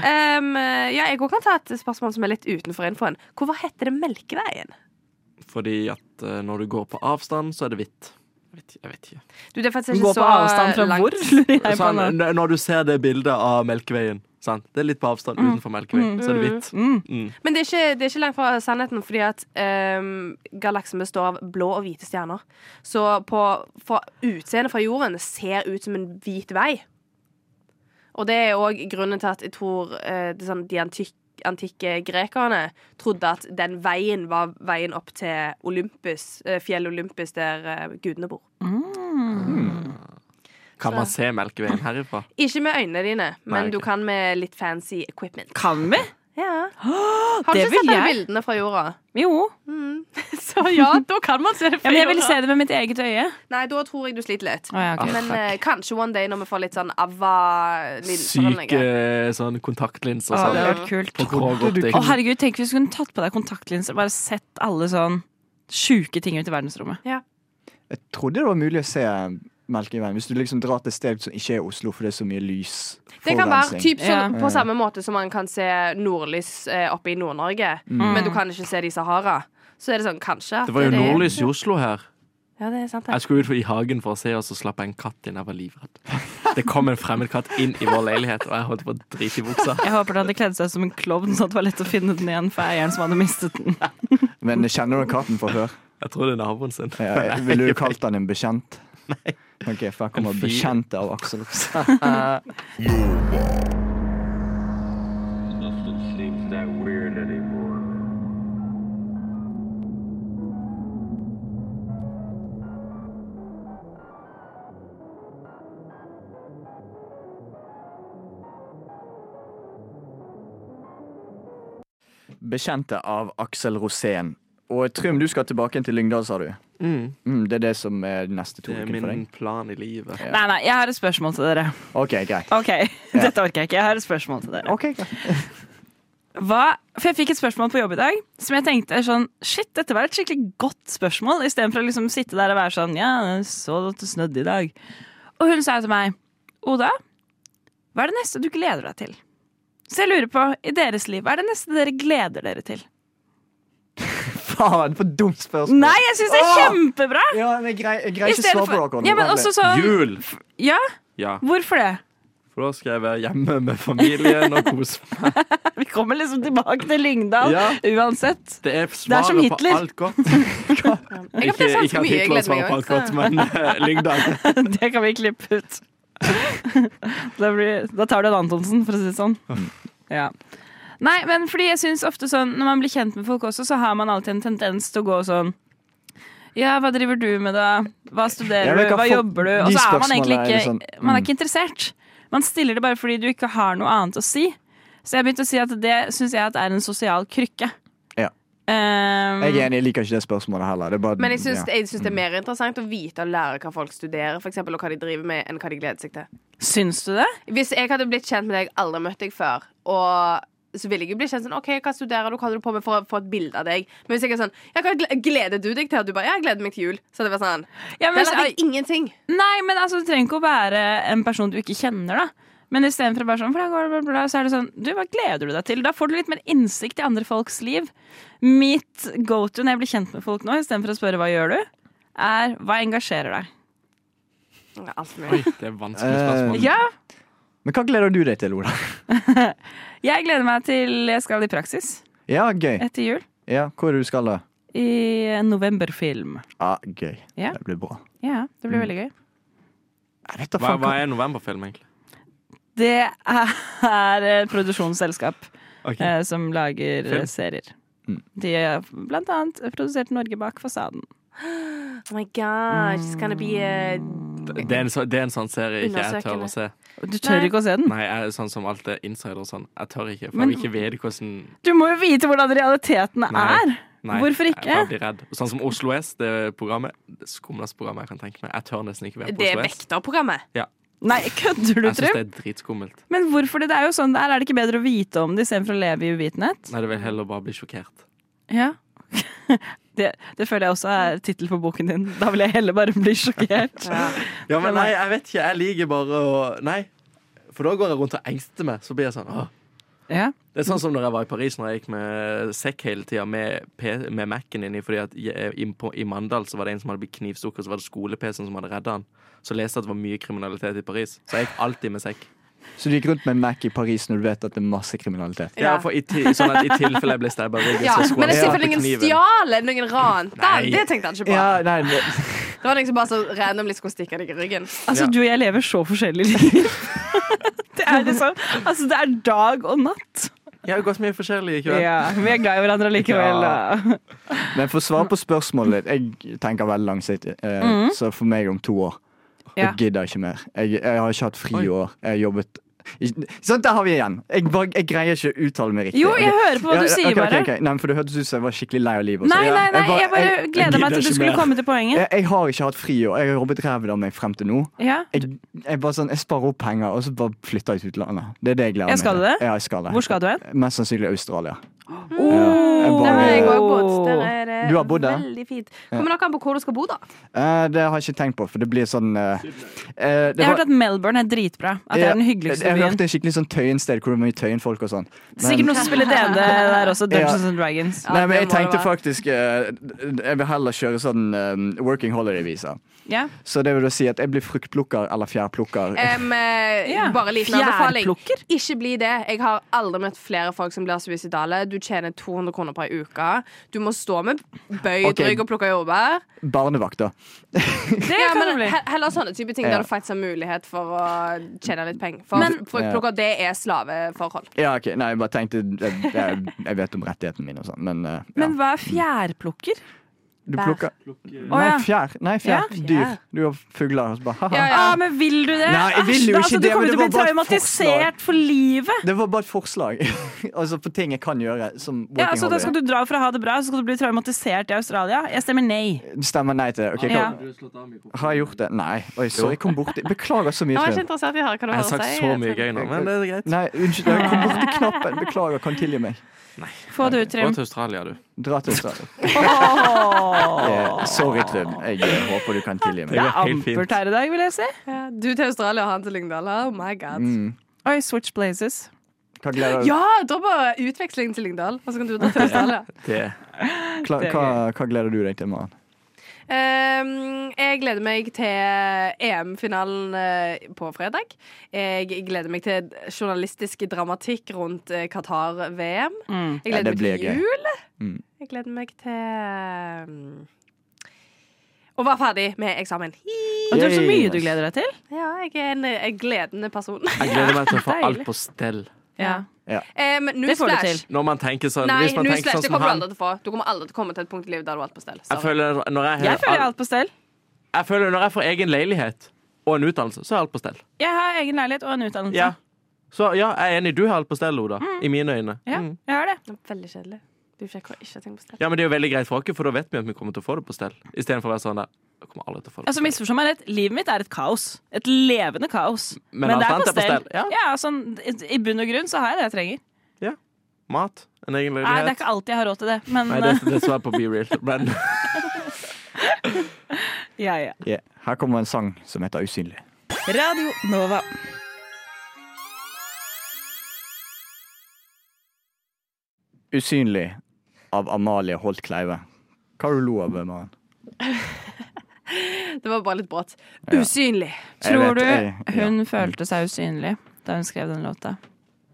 Um, ja, jeg kan ta et spørsmål som er litt utenfor infoen. Hvorfor heter det Melkeveien? Fordi at når du går på avstand, så er det hvitt. Jeg vet, jeg vet ikke. Du, det er faktisk Gå ikke på så avstand fra langt. hvor? Sånn, når du ser det bildet av Melkeveien sant? Det er litt på avstand utenfor Melkeveien, så er det hvitt. Mm. Men det er, ikke, det er ikke langt fra sannheten, fordi at um, galaksen består av blå og hvite stjerner. Så på, fra utseendet fra jorden ser ut som en hvit vei. Og det er òg grunnen til at jeg tror uh, det er sånn, de antik antikke grekerne trodde at den veien var veien opp til Olympus, eh, fjell Olympus, der eh, gudene bor. Kan man se Melkeveien herifra? Ikke med øynene dine, men Nei, okay. du kan med litt fancy equipment. Kan vi? Ja. Har du ikke sett de bildene fra jorda? Jo. Så ja, da kan man se det Ja, fra men jeg vil se det med mitt eget øye. Nei, da tror jeg du sliter litt. Oh, ja, okay. Men eh, kanskje one day når vi får litt sånn avva-linser Syke sånn kontaktlinser. Sånn. sånn. det hadde vært kult. Å, oh, herregud, tenk hvis du kunne tatt på deg kontaktlinser og bare sett alle sånn sjuke ting ut i verdensrommet. Jeg trodde det var mulig å se Melkeveien hvis du liksom drar til et sted som ikke er Oslo, for det er så mye lys. Det kan være typ sånn, Ja. på samme måte som man kan se nordlys eh, oppe i Nord-Norge, Mm. men du kan ikke se det i Sahara. Så er det sånn, kanskje at Det var jo det nordlys i Oslo her. Ja, det er sant, det. Jeg skulle ut i hagen for å se, og så slapp jeg en katt inn. Jeg var livredd. Det kom en fremmed katt inn i vår leilighet, og jeg holdt på å drite i buksa. Jeg håper den hadde kledd seg som en klovn, så det var lett å finne den igjen for eieren som hadde mistet den. Men kjenner du katten fra før? Jeg tror det er naboen sin. Ja, Ville du kalt den en bekjent? Nei. Ok, for jeg kommer bekjent av Aksel. Bekjente av Aksel Rosén. Og Trym, du skal tilbake til Lyngdal, sa du. Mm. Mm, det er det som er neste to uker for deg? Det er min plan i livet. Nei, nei, jeg har et spørsmål til dere. OK, greit. OK, dette orker jeg ikke. Jeg har et spørsmål til dere. Ok, greit. Hva, for jeg fikk et spørsmål på jobb i dag som jeg tenkte er sånn Shit, dette var et skikkelig godt spørsmål, istedenfor å liksom sitte der og være sånn Ja, så det snødde i dag. Og hun sa til meg Oda, hva er det neste du gleder deg til? Så jeg lurer på, i deres liv, hva er det neste dere gleder dere til? Faen, for dumt spørsmål. Nei, jeg syns det er Åh! kjempebra! Ja, men jeg greier, jeg greier ikke svare på dere. Ja, men også sånn Jul! Ja, Ja. hvorfor det? For da skal jeg være hjemme med familien og kose meg. Vi kommer liksom tilbake til Lyngdal Ja. uansett. Det er Det er som svaret på Hitler. alt godt. Jeg Ikke, ikke at Hitler svarer på alt godt, men eh, Lyngdal. Det kan vi klippe ut. Da, blir, da tar du en Antonsen, for å si det sånn. Ja. Nei, men fordi jeg synes ofte sånn Når man blir kjent med folk også, så har man alltid en tendens til å gå sånn Ja, hva driver du med, da? Hva studerer du? hva jobber du? Og så er man egentlig ikke liksom, Man er mm. ikke interessert. Man stiller det bare fordi du ikke har noe annet å si. Så jeg begynte å si at det syns jeg at er en sosial krykke. Ja. Um, Jeg er enig, jeg liker ikke det spørsmålet heller. Det er bare, Men jeg syns, ja. det er mer interessant å vite og lære hva folk studerer, for eksempel, og hva de driver med, enn hva de gleder seg til. Syns du det? Hvis jeg hadde blitt kjent med deg, aldri møtt deg før, og så vil jeg jo bli kjent sånn OK, hva studerer du, hva holder du på med, for å få et bilde av deg. Men hvis jeg er sånn Ja, hva gleder du deg til? Og du bare Ja, jeg gleder meg til jul. Så det var sånn Ja, men er jeg ingenting. Nei, men altså, du trenger ikke å være en person du ikke kjenner, da. Men istedenfor bare sånn, hvordan går det, bla, bla, bla, så er det sånn Du, hva gleder du deg til? Da får du litt mer innsikt i andre folks liv. Mitt go to når jeg blir kjent med folk nå, istedenfor å spørre hva gjør du, er hva engasjerer deg? Alt mulig. Oi, det er vanskelig spørsmål. Uh, Ja, Men hva gleder du deg til, Oda? jeg gleder meg til jeg skal i praksis Ja, gøy. etter jul. Ja, Hvor du skal da? I en novemberfilm. Ja, gøy. Ja. Det blir bra. Ja, det blir Mm. veldig gøy. Jeg vet da Hva, faen hva er novemberfilm, egentlig? Det er et produksjonsselskap okay. eh, som lager Film? serier. Mm. De har blant annet produsert Norge bak fasaden. Oh my god, it's gonna be a Det er, en, det er en sånn serie ikke jeg tør å se. Du tør ikke å se den? Nei, jeg er sånn som alt er insider og sånn. Jeg tør ikke, for Men- jeg ikke vite hvordan Du må jo vite hvordan realitetene Nei. er! Nei, Hvorfor ikke? Jeg blir redd. Sånn som Oslo S, det programmet. Det skumleste programmet jeg kan tenke meg. Jeg tør nesten ikke være på Det er Oslo S. vekterprogrammet. Ja. Nei, kødder du, Jeg syns det er dritskummelt. Men hvorfor det? Det er jo sånn det er. Er det ikke bedre å vite om det istedenfor å leve i uvitenhet? Nei, det vil heller bare bli sjokkert. Ja. Det, det føler jeg også er tittel på boken din. Da vil jeg heller bare bli sjokkert. Ja, men nei, jeg vet ikke. Jeg liker bare å Nei. For da går jeg rundt og engster meg. Så blir jeg sånn åh. Ja. Det er sånn som når jeg var i Paris, når jeg gikk med sekk hele tida med, med Mac-en inni. Fordi at i, på, I Mandal så var det en som hadde blitt knivstukket, så var det skole-PC-en som hadde redda han. Så leste jeg at det var mye kriminalitet i Paris. Så jeg gikk alltid med sekk. Så du gikk rundt med en Mac i Paris når du vet at det er masse kriminalitet? Ja, for i, ti, sånn at i tilfelle jeg ble stabba i ryggen, Ja, så skulle men i jeg tilfelle noen stjal eller noen ran, Nei. det, tenkte han ikke på. Ja, nei, det, Det var noen som bare så randomly skulle stikke deg i ryggen. Altså, Ja. du og jeg lever så forskjellig liv. det er liksom Altså, det er dag og natt. Vi har gått mye forskjellig i kveld. Ja, vi er glad i hverandre likevel. Ja. men for å svare på spørsmålet ditt, jeg tenker veldig langsiktig. Eh, Mhm. Så for meg om to år. Jeg gidder ikke mer. Jeg, jeg har ikke hatt fri i år. Jeg har jobbet Sånn, der har vi igjen. Jeg, bare, jeg greier ikke å uttale meg riktig. Jo, jeg hører på hva Ja, du sier, okay, okay, bare. Nei, for Det hørtes ut som jeg var skikkelig lei av livet. Nei, Nei, nei, jeg bare- jeg bare jeg- gleder meg til du skulle mer. komme til poenget. jeg, har ikke hatt fri år Jeg har jobbet ræven av meg frem til nå. Ja. Jeg, bare sånn, jeg sparer opp penger, og så bare flytter jeg til utlandet. Det er det jeg gleder Ja, meg til. Ja. Hvor skal du hen? Mest sannsynlig Australia. Oh, jeg det har jeg òg bodd. Der er det Du har bodd der? veldig fint. Kommer dere an på hvor du skal bo, da? Uh, det har jeg ikke tenkt på, for det blir sånn eh, eh, det Jeg har hørt at Melbourne er dritbra. At det er den hyggeligste jeg, jeg byen. hørte en skikkelig sånn tøyensted hvor det er mye tøyenfolk og sånn. Men- Sikkert noen som spiller DND der også. Dungeons Ja. and Dragons. Nei, men jeg tenkte faktisk uh, Jeg vil heller kjøre sånn eh, working holiday-visa. Ja. Så det vil da si at jeg blir fruktplukker eller fjærplukker. Um, Ja. Bare liten anbefaling. Ikke bli det. Jeg har aldri møtt flere folk som blir suicidale. Du tjener 200 kroner per uke. Du må stå med bøyd okay. rygg og plukke jordbær. Barnevakt, da. Det Ja, kan men det bli. heller sånne type ting Ja. der du faktisk har mulighet for å tjene litt penger. For Men- fruktplukker, det er slaveforhold. Ja, ok, Nei, jeg bare tenkte Jeg, jeg, vet om rettighetene mine og sånn, men, uh, ja. Men hva er fjærplukker? Du plukker Nei, fjær. Nei, fjær. Ja. Dyr. Du har fugler. og bare. Ja, ja. Ah, men vil du det? Nei, jeg vil jo ikke altså, det, Du kommer til å bli traumatisert for livet. Det var bare et forslag. altså på ting jeg kan gjøre som Ja, altså, så Da skal du dra for å ha det bra, så skal du bli traumatisert i Australia? Jeg stemmer nei. Stemmer nei til det. Okay, Ja. Har jeg gjort det? Nei. Oi, så jeg kom borti Beklager så mye. Jeg var ikke interessert i å høre hva du Jeg har har sagt si. så mye gøy nå, men det er greit. Nei, unnskyld. Jeg kom borti knappen. Beklager, kan tilgi meg. Få det ut, Trym. Dra til Australia, du. Dra til Australia. Eh, Sorry, Trym. Jeg eh, håper du kan tilgi Det meg. er ampert her i dag, vil jeg si. Ja, du til Australia og han til Lyngdal. Oh my god. Mm. Oi, switch places. Ja, dra på utveksling til Lyngdal, og så kan du dra til Australia. Det. det hva, hva gleder du deg til, Maren? Ehm, jeg gleder meg til EM-finalen eh, på fredag. Jeg gleder meg til journalistisk dramatikk rundt eh, Qatar-VM. Mm. Jeg gleder meg til jul. Mm. Jeg gleder meg til mm, å være ferdig med eksamen. Og du har så mye du gleder deg til. Ja, jeg er en, en gledende person. Jeg gleder meg til å få alt på stell. Ja. Um, Det får du til. newsflash. Når man tenker sånn Nei, Hvis man tenker sånn det som kommer du aldri til å få. Du kommer aldri til å komme til et punkt i livet der du har alt på stell. Jeg føler når jeg, Jeg føler alt på stell. jeg føler når jeg får egen leilighet og en utdannelse, så er alt på stell. Jeg har egen leilighet og en utdannelse. Ja. Så ja, jeg er enig. Du har alt på stell, Oda. I mine øyne. Ja, Mm. jeg har det. Det Veldig kjedelig. Du ikke på stell. Ja, men det er jo veldig greit for oss, for da vet vi at vi kommer til å få det på stell. Istedenfor å være sånn der Jeg kommer aldri til å få det Altså. Misforstå meg rett. Livet mitt er et kaos. Et levende kaos. Men Men det er på stell. Ja. Ja, sånn, I bunn og grunn så har jeg det jeg trenger. Mat. En egen Nei, det er ikke alltid jeg har råd til det, men Nei, det, det er svar på Be Real. Men ja, ja. Yeah. Her kommer en sang som heter Usynlig. Radio Nova. Usynlig av Amalie Holt Kleive. Hva lo du av, Maren? Det var bare litt brått. Usynlig. Tror du hun følte seg usynlig da hun skrev den låta?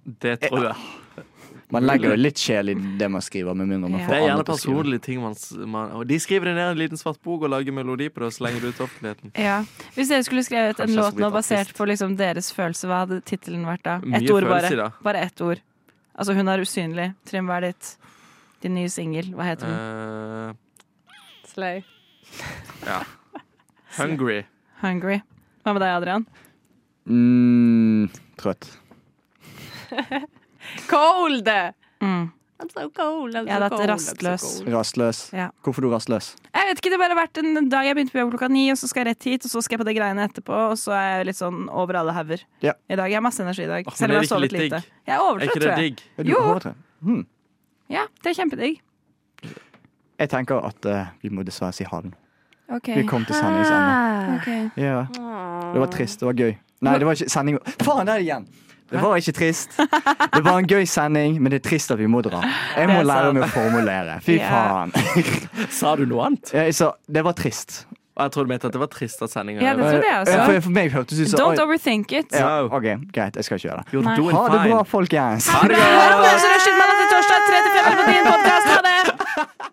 det tror jeg. Man legger jo litt sjel i det man skriver, med mindre man Ja. får Det er gjerne personlige ting man, man Og de skriver det ned i en liten svart bok og lager melodi på det og slenger det ut til offentligheten. Ja. Hvis dere skulle skrevet Kanskje en låt nå basert på liksom deres følelse, hva hadde tittelen vært da? Ett ord bare. Bare ett ord. Altså, hun er usynlig. Trym, hva er ditt? Din nye singel, hva heter den? Uh... Slay. ja. Hungry. Hungry. Hva med deg, Adrian? Mm, trøtt. Cold! Mm. I'm so cold. I'm so ja, cold, I'm so rastløs. cold. Rastløs. Ja. Hvorfor du rastløs? Jeg vet ikke, Det har bare vært en dag jeg begynte på jobb klokka ni, og så skal jeg rett hit, og så skal jeg på de greiene etterpå, og så er jeg litt sånn over alle hauger Ja. i dag. Jeg har masse energi i dag, oh, selv om jeg har det sovet litt lite. digg? Jeg er Er overtrøtt, det tror jeg. Er Jo. Hmm. Ja, det er kjempedigg. Jeg tenker at uh, vi må dessverre si ha det nå. Ok. Vi kom til sendingens Okay. Ja. Det var trist. Det var gøy. Nei, det var ikke sending Faen, der igjen! Det var ikke trist. Det var en gøy sending, men det er trist at vi må dra. Jeg må lære meg å formulere. Fy Ja. faen. Sa du noe annet? Jeg sa det var trist. Jeg trodde mente at det var trist at sendinga Ja, det trodde jeg også. For, for meg hørtes det ut som Don't overthink it. ja, OK, greit. Jeg skal ikke gjøre det. You're doing Ha det bra, folkens. Ha det Ha bra. Ha det! Ha det! til torsdag, 3 til 5 på din podkast. Ha det!